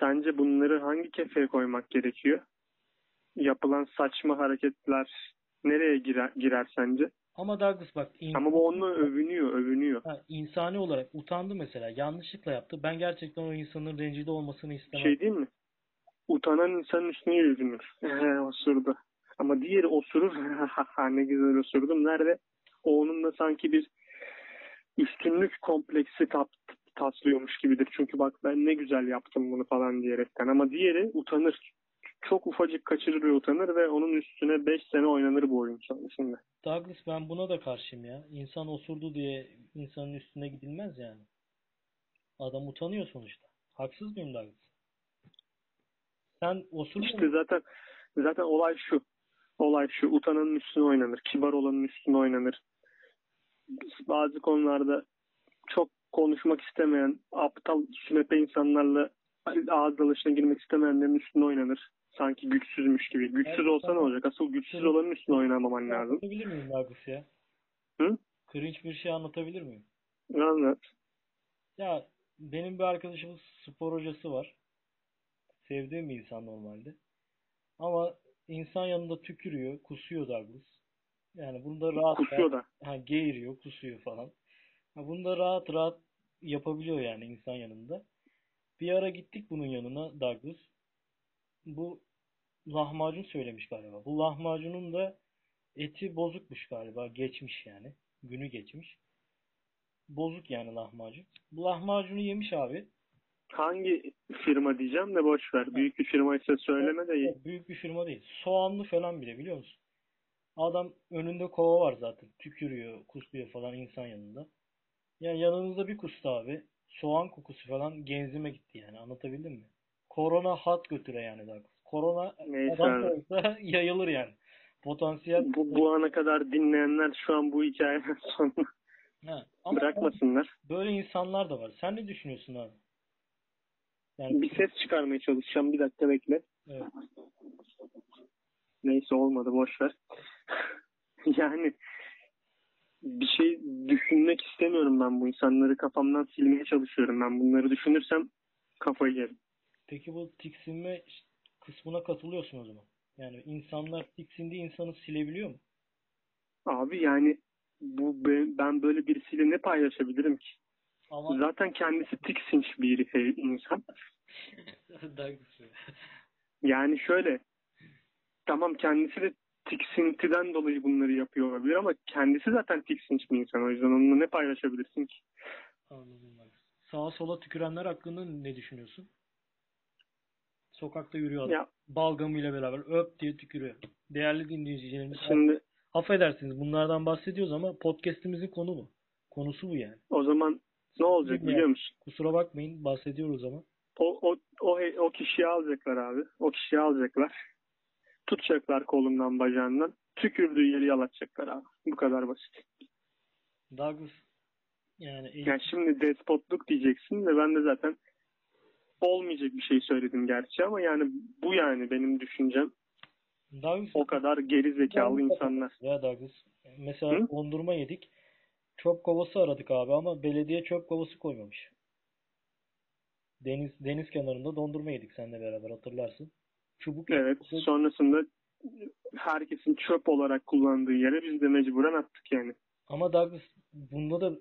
Sence bunları hangi kefeye koymak gerekiyor? Yapılan saçma hareketler nereye girer, girer sence? Ama Douglas bak in- Ama bu onunla övünüyor, övünüyor. ha, insani olarak utandı mesela. Yanlışlıkla yaptı. Ben gerçekten o insanın rencide olmasını istemem. Şey değil mi? Utanan insanın üstüne. Ehe, osurdu. Ama diğeri osurur. ne güzel osurdum. Nerede? O onunla sanki bir üstünlük kompleksi tat, taslıyormuş gibidir. Çünkü bak ben ne güzel yaptım bunu falan diyerekten. Ama diğeri utanır. Çok ufacık kaçırır ve utanır ve onun üstüne 5 sene oynanır bu oyun sonrasında. Douglas ben buna da karşıyım ya. İnsan osurdu diye insanın üstüne gidilmez yani. Adam utanıyor sonuçta. Haksız mıyım Douglas? Sen osurdun İşte mu? zaten zaten olay şu. Olay şu. Utananın üstüne oynanır. Kibar olanın üstüne oynanır. Bazı konularda çok konuşmak istemeyen, aptal, sünepe insanlarla ağız dalışına girmek istemeyenlerin üstüne oynanır. Sanki güçsüzmüş gibi. Güçsüz Evet, olsa ne olacak? Asıl güçsüz olanın üstüne oynamaman lazım. Anlatabilir miyim Douglas ya? Hı? Cringe bir şey anlatabilir miyim? Anlat. Ya benim bir arkadaşımın spor hocası var. Sevdiğim bir insan normalde. Ama insan yanında tükürüyor, kusuyor Douglas. Yani bunu da rahat Kusuyor da. ha, geğiriyor, kusuyor falan. Ha, bunu da rahat rahat yapabiliyor yani insan yanında. Bir ara gittik bunun yanına Douglas. Bu lahmacun söylemiş galiba. Bu lahmacunun da eti bozukmuş galiba. Geçmiş yani. Günü geçmiş. Bozuk yani lahmacun. Bu lahmacunu yemiş abi. Hangi firma diyeceğim de boş ver. Büyük bir firma ise söyleme de iyi. Büyük bir firma değil. Soğanlı falan bile biliyor musun? Adam önünde kova var zaten. Tükürüyor, kusluyor falan insan yanında. Yani yanınızda bir kustu abi. Soğan kokusu falan genzime gitti yani. Anlatabildim mi? Korona hat götüre yani daha. Korona Neyse adam olsa yayılır yani. Potansiyel. Bu, bu ana kadar dinleyenler şu an bu hikayenin sonunu Ha. Ama bırakmasınlar. böyle insanlar da var. Sen ne düşünüyorsun abi? Yani Bir ses çıkarmaya çalışacağım. Bir dakika bekle. evet. Neyse olmadı boş ver. yani bir şey düşünmek istemiyorum ben bu insanları kafamdan silmeye çalışıyorum. Ben bunları düşünürsem kafayı yerim. Peki bu tiksinme kısmına katılıyorsun o zaman. Yani insanlar tiksindiği insanı silebiliyor mu? Abi yani bu ben, böyle birisiyle ne paylaşabilirim ki? Ama Zaten kendisi tiksinç bir insan. Yani şöyle tamam kendisi de tiksintiden dolayı bunları yapıyor olabilir ama kendisi zaten tiksinç bir insan. O yüzden onunla ne paylaşabilirsin ki? Anladım. Sağa sola tükürenler hakkında ne düşünüyorsun? Sokakta yürüyor adam. Ya Balgamıyla beraber öp diye tükürüyor. Değerli dinleyicilerimiz şimdi affedersiniz bunlardan bahsediyoruz ama podcast'imizin konu bu. Konusu bu yani. o zaman ne olacak Bilmiyorum. biliyor musun? Kusura bakmayın bahsediyoruz ama. O, o, o, o kişiyi alacaklar abi. O kişiyi alacaklar. Tutacaklar kolundan bacağından. Tükürdüğü yeri yalatacaklar abi. Bu kadar basit. Douglas yani Yani şimdi despotluk diyeceksin ve ben de zaten olmayacak bir şey söyledim gerçi ama yani bu yani benim düşüncem. Douglas O kadar geri zekalı insanlar. Ya Douglas. Mesela Hı? dondurma yedik. Çöp kovası aradık abi ama belediye çöp kovası koymamış. Deniz deniz kenarında dondurma yedik seninle beraber hatırlarsın. Çubuk Evet. Sonrasında herkesin çöp olarak kullandığı yere biz de mecburen attık yani. Ama Douglas bunda da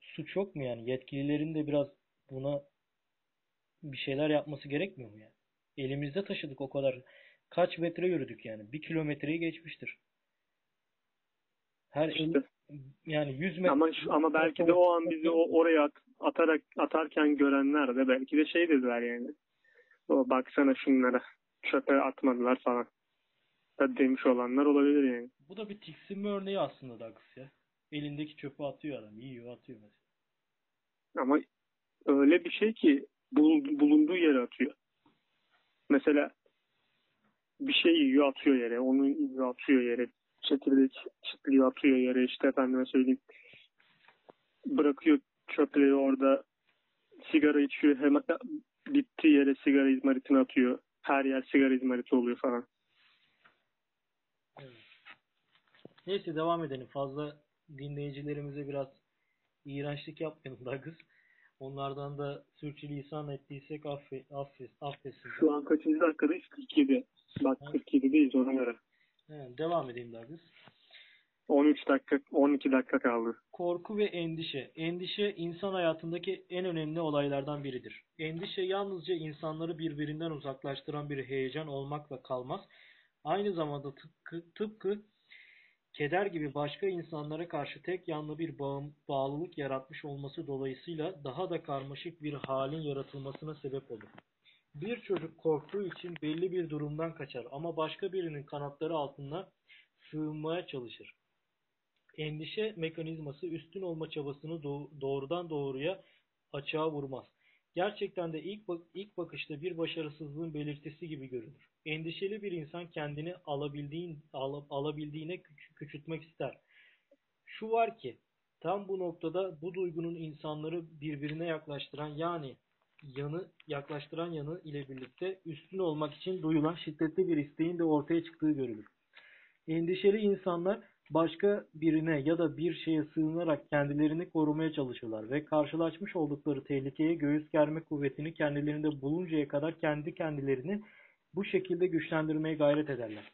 suç yok mu yani? Yetkililerin de biraz buna bir şeyler yapması gerekmiyor mu yani? Elimizde taşıdık o kadar. Kaç metre yürüdük yani? Bir kilometreyi geçmiştir. Her el, İşte. yani 100 metre. Ama şu- ama belki de o an bizi o oraya at- atarak atarken görenler de belki de şey dediler yani. O baksana şunlara çöpe atmadılar falan. Da demiş olanlar olabilir yani. Bu da bir tiksinme örneği aslında Douglas ya. Elindeki çöpü atıyor adam. Yiyor atıyor mesela. Ama öyle bir şey ki bulunduğu yere atıyor. Mesela bir şey atıyor yere. Onu yiyor atıyor yere. Çekirdek çitliyor atıyor yere. İşte efendime söyleyeyim. Bırakıyor çöpleri orada. Sigara içiyor. Hemen bittiği yere sigara izmaritini atıyor. Her yer sigara izmariti oluyor falan. Neyse devam edelim. Fazla dinleyicilerimize biraz iğrençlik yapmayalım Douglas. Onlardan da sürçülisan ettiysek affe, affes, affetsin. Şu an kaçıncı dakikadayız? 47. Bak 47'deyiz ona göre. Evet, devam edeyim Douglas. 13 dakika, 12 dakika kaldı. Korku ve endişe. Endişe insan hayatındaki en önemli olaylardan biridir. Endişe yalnızca insanları birbirinden uzaklaştıran bir heyecan olmakla kalmaz. Aynı zamanda tıpkı, tıpkı keder gibi başka insanlara karşı tek yanlı bir bağlılık yaratmış olması dolayısıyla daha da karmaşık bir halin yaratılmasına sebep olur. Bir çocuk korktuğu için belli bir durumdan kaçar ama başka birinin kanatları altına sığınmaya çalışır. Endişe mekanizması üstün olma çabasını doğ- doğrudan doğruya açığa vurmaz. Gerçekten de ilk, ilk bakışta bir başarısızlığın belirtisi gibi görünür. Endişeli bir insan kendini alabildiğin, ala- alabildiğine küç- küçültmek ister. Şu var ki tam bu noktada bu duygunun insanları birbirine yaklaştıran yani yanı yaklaştıran yanı ile birlikte üstün olmak için duyulan şiddetli bir isteğin de ortaya çıktığı görülür. Endişeli insanlar başka birine ya da bir şeye sığınarak kendilerini korumaya çalışırlar ve karşılaşmış oldukları tehlikeye göğüs germe kuvvetini kendilerinde buluncaya kadar kendi kendilerini bu şekilde güçlendirmeye gayret ederler.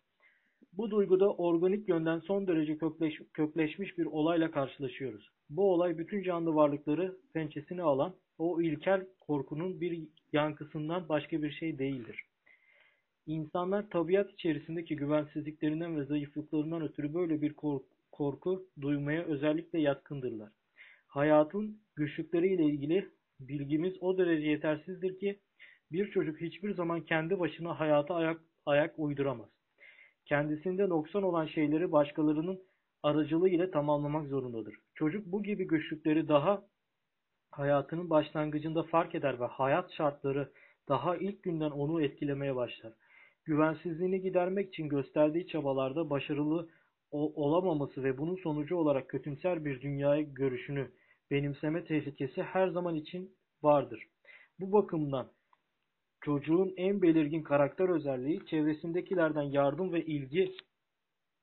Bu duyguda organik yönden son derece kökleş, kökleşmiş bir olayla karşılaşıyoruz. Bu olay bütün canlı varlıkları pençesine alan o ilkel korkunun bir yankısından başka bir şey değildir. İnsanlar tabiat içerisindeki güvensizliklerinden ve zayıflıklarından ötürü böyle bir korku, duymaya özellikle yatkındırlar. Hayatın güçlükleriyle ilgili bilgimiz o derece yetersizdir ki bir çocuk hiçbir zaman kendi başına hayata ayak, ayak uyduramaz. Kendisinde noksan olan şeyleri başkalarının aracılığı ile tamamlamak zorundadır. Çocuk bu gibi güçlükleri daha hayatının başlangıcında fark eder ve hayat şartları daha ilk günden onu etkilemeye başlar. Güvensizliğini gidermek için gösterdiği çabalarda başarılı olamaması ve bunun sonucu olarak kötümser bir dünya görüşünü benimseme tehlikesi her zaman için vardır. Bu bakımdan çocuğun en belirgin karakter özelliği çevresindekilerden yardım ve ilgi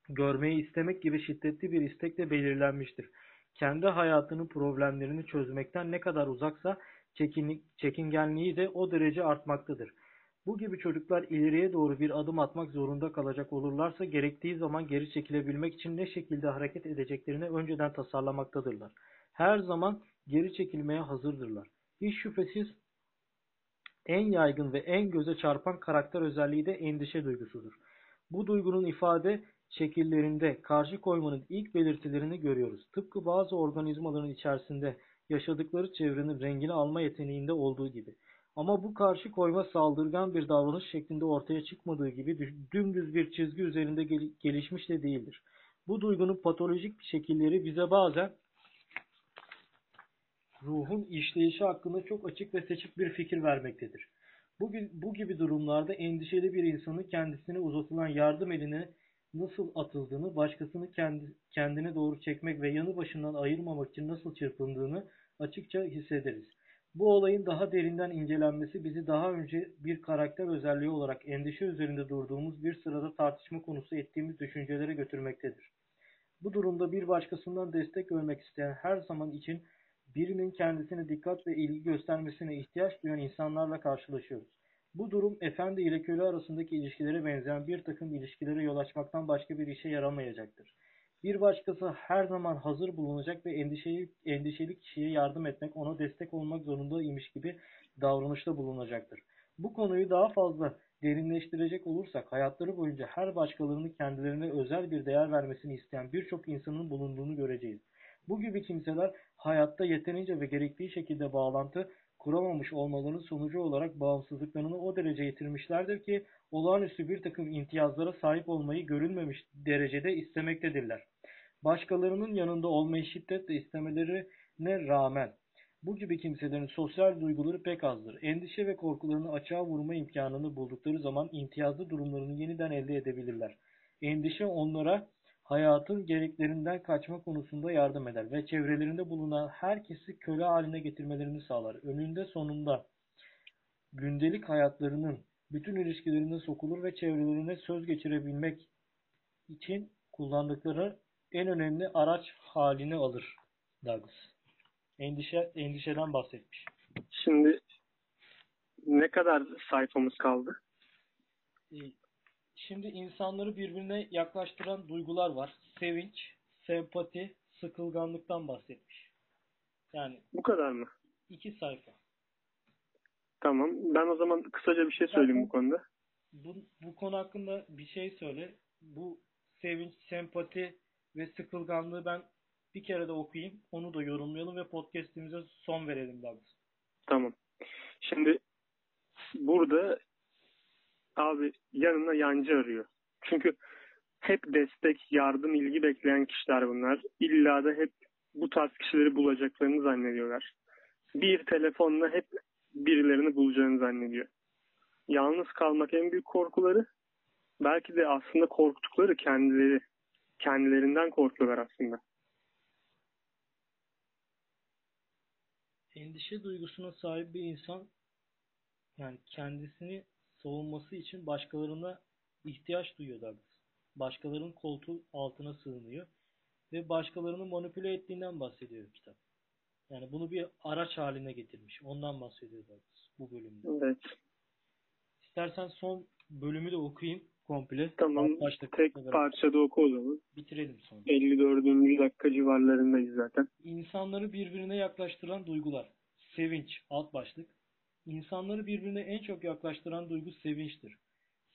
görmeyi istemek gibi şiddetli bir istekle belirlenmiştir. Kendi hayatının problemlerini çözmekten ne kadar uzaksa çekin, çekingenliği de o derece artmaktadır. Bu gibi çocuklar ileriye doğru bir adım atmak zorunda kalacak olurlarsa gerektiği zaman geri çekilebilmek için ne şekilde hareket edeceklerini önceden tasarlamaktadırlar. Her zaman geri çekilmeye hazırdırlar. Hiç şüphesiz en yaygın ve en göze çarpan karakter özelliği de endişe duygusudur. Bu duygunun ifade şekillerinde karşı koymanın ilk belirtilerini görüyoruz. Tıpkı bazı organizmaların içerisinde yaşadıkları çevrenin rengini alma yeteneğinde olduğu gibi. Ama bu karşı koyma saldırgan bir davranış şeklinde ortaya çıkmadığı gibi dü- dümdüz bir çizgi üzerinde gel- gelişmiş de değildir. Bu duygunun patolojik şekilleri bize bazen ruhun işleyişi hakkında çok açık ve seçik bir fikir vermektedir. Bu, bu gibi durumlarda endişeli bir insanın kendisine uzatılan yardım eline nasıl atıldığını, başkasını kendi, kendine doğru çekmek ve yanı başından ayırmamak için nasıl çırpındığını açıkça hissederiz. Bu olayın daha derinden incelenmesi bizi daha önce bir karakter özelliği olarak endişe üzerinde durduğumuz bir sırada tartışma konusu ettiğimiz düşüncelere götürmektedir. Bu durumda bir başkasından destek görmek isteyen her zaman için birinin kendisine dikkat ve ilgi göstermesine ihtiyaç duyan insanlarla karşılaşıyoruz. Bu durum efendi ile köle arasındaki ilişkilere benzeyen bir takım ilişkilere yol açmaktan başka bir işe yaramayacaktır. Bir başkası her zaman hazır bulunacak ve endişeli, endişeli kişiye yardım etmek, ona destek olmak zorundaymış gibi davranışta bulunacaktır. Bu konuyu daha fazla derinleştirecek olursak hayatları boyunca her başkalarını kendilerine özel bir değer vermesini isteyen birçok insanın bulunduğunu göreceğiz. Bu gibi kimseler hayatta yeterince ve gerektiği şekilde bağlantı kuramamış olmalarının sonucu olarak bağımsızlıklarını o derece yitirmişlerdir ki olağanüstü bir takım imtiyazlara sahip olmayı görülmemiş derecede istemektedirler. Başkalarının yanında olmayı şiddetle istemelerine rağmen bu gibi kimselerin sosyal duyguları pek azdır. Endişe ve korkularını açığa vurma imkanını buldukları zaman imtiyazlı durumlarını yeniden elde edebilirler. Endişe onlara hayatın gereklerinden kaçma konusunda yardım eder ve çevrelerinde bulunan herkesi köle haline getirmelerini sağlar. Önünde sonunda gündelik hayatlarının bütün ilişkilerine sokulur ve çevrelerine söz geçirebilmek için kullandıkları en önemli araç haline alır Douglas. Endişe, endişeden bahsetmiş. Şimdi ne kadar sayfamız kaldı? Ee, Şimdi insanları birbirine yaklaştıran duygular var. Sevinç, sempati, sıkılganlıktan bahsetmiş. Yani Bu kadar mı? iki sayfa. Tamam. Ben o zaman kısaca bir şey söyleyeyim bu konuda. Bu, bu konu hakkında bir şey söyle. Bu sevinç, sempati ve sıkılganlığı ben bir kere de okuyayım. Onu da yorumlayalım ve podcast'imize son verelim Douglas. Tamam. Şimdi burada abi yanına yancı arıyor. Çünkü hep destek, yardım, ilgi bekleyen kişiler bunlar. İlla da hep bu tarz kişileri bulacaklarını zannediyorlar. Bir telefonla hep birilerini bulacağını zannediyor. Yalnız kalmak en büyük korkuları. Belki de aslında korktukları kendileri. Kendilerinden korkuyorlar aslında. Endişe duygusuna sahip bir insan yani kendisini savunması için başkalarına ihtiyaç duyuyor Douglas. Başkalarının koltuğu altına sığınıyor ve başkalarını manipüle ettiğinden bahsediyor kitap. Yani bunu bir araç haline getirmiş. Ondan bahsediyor Douglas bu bölümde. Evet. İstersen son bölümü de okuyayım komple. Tamam. Başta Tek parçada oku o zaman. Bitirelim sonra. 54. dakika civarlarındayız zaten. İnsanları birbirine yaklaştıran duygular. Sevinç alt başlık. İnsanları birbirine en çok yaklaştıran duygu sevinçtir.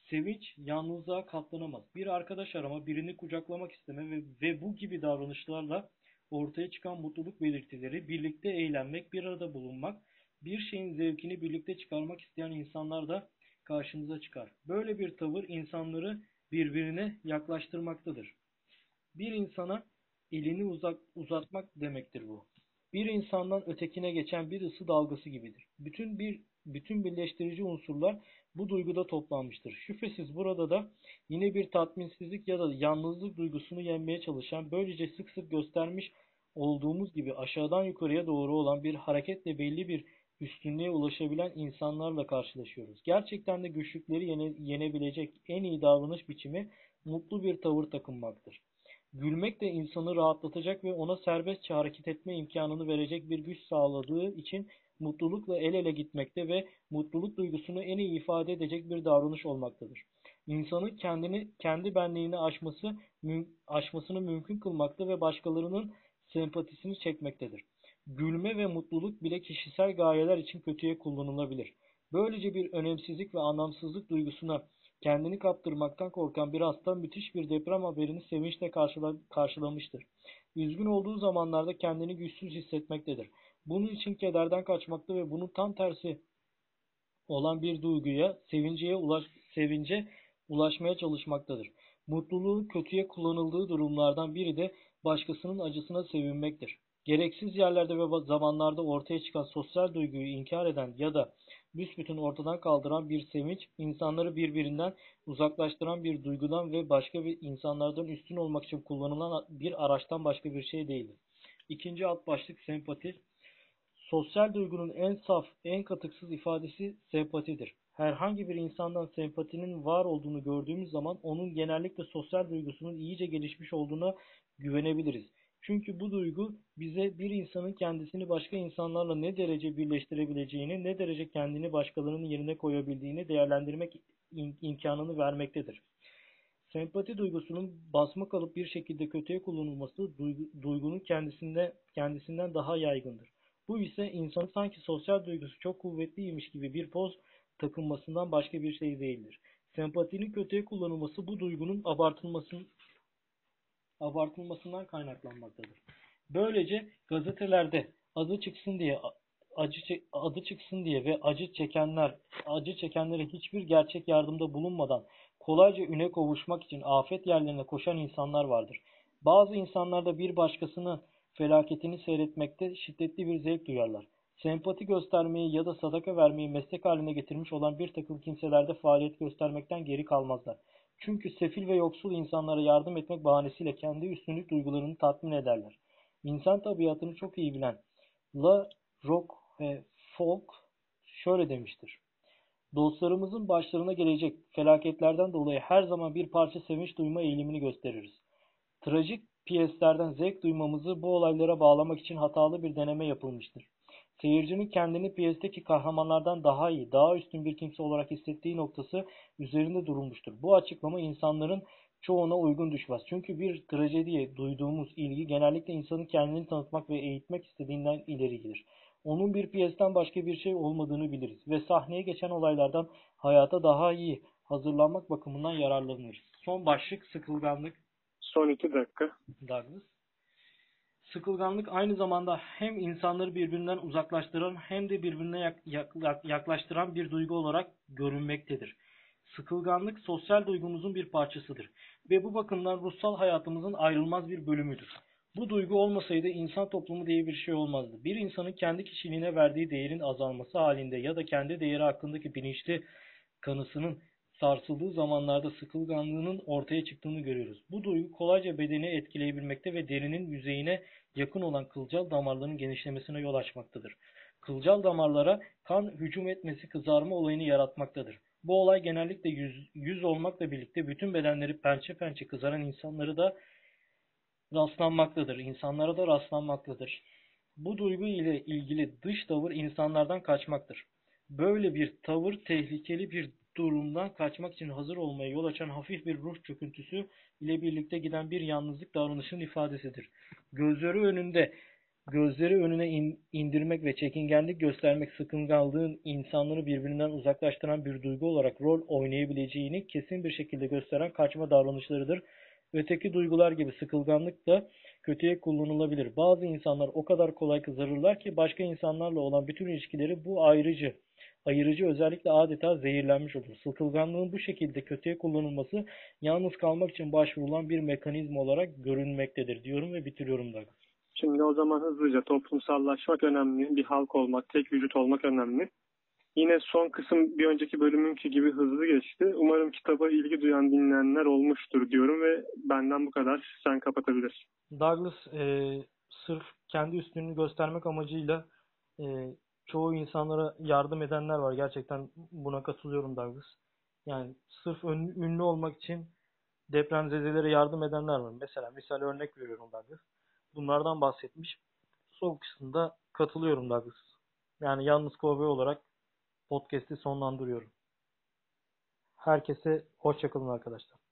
Sevinç yalnızlığa katlanamaz. Bir arkadaş arama, birini kucaklamak isteme ve, ve bu gibi davranışlarla ortaya çıkan mutluluk belirtileri, birlikte eğlenmek, bir arada bulunmak, bir şeyin zevkini birlikte çıkarmak isteyen insanlar da karşımıza çıkar. Böyle bir tavır insanları birbirine yaklaştırmaktadır. Bir insana elini uzak, uzatmak demektir bu. Bir insandan ötekine geçen bir ısı dalgası gibidir. Bütün bir bütün birleştirici unsurlar bu duyguda toplanmıştır. Şüphesiz burada da yine bir tatminsizlik ya da yalnızlık duygusunu yenmeye çalışan, böylece sık sık göstermiş olduğumuz gibi aşağıdan yukarıya doğru olan bir hareketle belli bir üstünlüğe ulaşabilen insanlarla karşılaşıyoruz. Gerçekten de güçlükleri yene, yenebilecek en iyi davranış biçimi mutlu bir tavır takınmaktır. Gülmek de insanı rahatlatacak ve ona serbestçe hareket etme imkanını verecek bir güç sağladığı için mutlulukla el ele gitmekte ve mutluluk duygusunu en iyi ifade edecek bir davranış olmaktadır. İnsanın kendini kendi benliğini aşması aşmasını mümkün kılmakta ve başkalarının sempatisini çekmektedir. Gülme ve mutluluk bile kişisel gayeler için kötüye kullanılabilir. Böylece bir önemsizlik ve anlamsızlık duygusuna kendini kaptırmaktan korkan bir hasta müthiş bir deprem haberini sevinçle karşıla karşılamıştır. Üzgün olduğu zamanlarda kendini güçsüz hissetmektedir. Bunun için kederden kaçmakta ve bunun tam tersi olan bir duyguya, sevinceye, ulaş, sevince ulaşmaya çalışmaktadır. Mutluluğun kötüye kullanıldığı durumlardan biri de başkasının acısına sevinmektir. Gereksiz yerlerde ve zamanlarda ortaya çıkan sosyal duyguyu inkar eden ya da büsbütün ortadan kaldıran bir sevinç, insanları birbirinden uzaklaştıran bir duygudan ve başka bir insanlardan üstün olmak için kullanılan bir araçtan başka bir şey değildir. İkinci alt başlık sempati. Sosyal duygunun en saf, en katıksız ifadesi sempatidir. Herhangi bir insandan sempatinin var olduğunu gördüğümüz zaman onun genellikle sosyal duygusunun iyice gelişmiş olduğuna güvenebiliriz. Çünkü bu duygu bize bir insanın kendisini başka insanlarla ne derece birleştirebileceğini, ne derece kendini başkalarının yerine koyabildiğini değerlendirmek imkanını vermektedir. Sempati duygusunun basma kalıp bir şekilde kötüye kullanılması duygu, duygunun kendisinde kendisinden daha yaygındır. Bu ise insanın sanki sosyal duygusu çok kuvvetliymiş gibi bir poz takınmasından başka bir şey değildir. Sempatinin kötüye kullanılması bu duygunun abartılmasının abartılmasından kaynaklanmaktadır. Böylece gazetelerde adı çıksın diye acı adı çıksın diye ve acı çekenler acı çekenlere hiçbir gerçek yardımda bulunmadan kolayca üne kavuşmak için afet yerlerine koşan insanlar vardır. Bazı insanlarda bir başkasının felaketini seyretmekte şiddetli bir zevk duyarlar. Sempati göstermeyi ya da sadaka vermeyi meslek haline getirmiş olan bir takım kimselerde faaliyet göstermekten geri kalmazlar. Çünkü sefil ve yoksul insanlara yardım etmek bahanesiyle kendi üstünlük duygularını tatmin ederler. İnsan tabiatını çok iyi bilen La Rock ve Folk şöyle demiştir. Dostlarımızın başlarına gelecek felaketlerden dolayı her zaman bir parça sevinç duyma eğilimini gösteririz. Trajik piyeslerden zevk duymamızı bu olaylara bağlamak için hatalı bir deneme yapılmıştır. Seyircinin kendini piyesteki kahramanlardan daha iyi, daha üstün bir kimse olarak hissettiği noktası üzerinde durulmuştur. Bu açıklama insanların çoğuna uygun düşmez. Çünkü bir trajediye duyduğumuz ilgi genellikle insanın kendini tanıtmak ve eğitmek istediğinden ileri gelir. Onun bir piyesten başka bir şey olmadığını biliriz ve sahneye geçen olaylardan hayata daha iyi hazırlanmak bakımından yararlanırız. Son başlık sıkılganlık. Son iki dakika. Douglas. Sıkılganlık aynı zamanda hem insanları birbirinden uzaklaştıran hem de birbirine yaklaştıran bir duygu olarak görünmektedir. Sıkılganlık sosyal duygumuzun bir parçasıdır ve bu bakımdan ruhsal hayatımızın ayrılmaz bir bölümüdür. Bu duygu olmasaydı insan toplumu diye bir şey olmazdı. Bir insanın kendi kişiliğine verdiği değerin azalması halinde ya da kendi değeri hakkındaki bilinçli kanısının sarsıldığı zamanlarda sıkılganlığının ortaya çıktığını görüyoruz. Bu duygu kolayca bedeni etkileyebilmekte ve derinin yüzeyine yakın olan kılcal damarların genişlemesine yol açmaktadır. Kılcal damarlara kan hücum etmesi kızarma olayını yaratmaktadır. Bu olay genellikle yüz, yüz olmakla birlikte bütün bedenleri pençe pençe kızaran insanları da rastlanmaktadır. İnsanlara da rastlanmaktadır. Bu duygu ile ilgili dış tavır insanlardan kaçmaktır. Böyle bir tavır tehlikeli bir durumdan kaçmak için hazır olmaya yol açan hafif bir ruh çöküntüsü ile birlikte giden bir yalnızlık davranışının ifadesidir. Gözleri önünde gözleri önüne in, indirmek ve çekingenlik göstermek sıkıntılığın insanları birbirinden uzaklaştıran bir duygu olarak rol oynayabileceğini kesin bir şekilde gösteren kaçma davranışlarıdır. Öteki duygular gibi sıkılganlık da kötüye kullanılabilir. Bazı insanlar o kadar kolay kızarırlar ki başka insanlarla olan bütün ilişkileri bu ayrıcı ayırıcı özellikle adeta zehirlenmiş olur. Sıkılganlığın bu şekilde kötüye kullanılması yalnız kalmak için başvurulan bir mekanizma olarak görünmektedir diyorum ve bitiriyorum da. Şimdi o zaman hızlıca toplumsallaşmak önemli, bir halk olmak, tek vücut olmak önemli. Yine son kısım bir önceki bölümünkü gibi hızlı geçti. Umarım kitaba ilgi duyan dinleyenler olmuştur diyorum ve benden bu kadar. Sen kapatabilirsin. Douglas e, sırf kendi üstünlüğünü göstermek amacıyla e, çoğu insanlara yardım edenler var. Gerçekten buna katılıyorum Douglas. Yani sırf ünlü olmak için depremzedelere yardım edenler var. Mesela misal örnek veriyorum Douglas. Bunlardan bahsetmiş. Sol kısımda katılıyorum Douglas. Yani yalnız kovboy olarak podcast'i sonlandırıyorum. Herkese hoşçakalın arkadaşlar.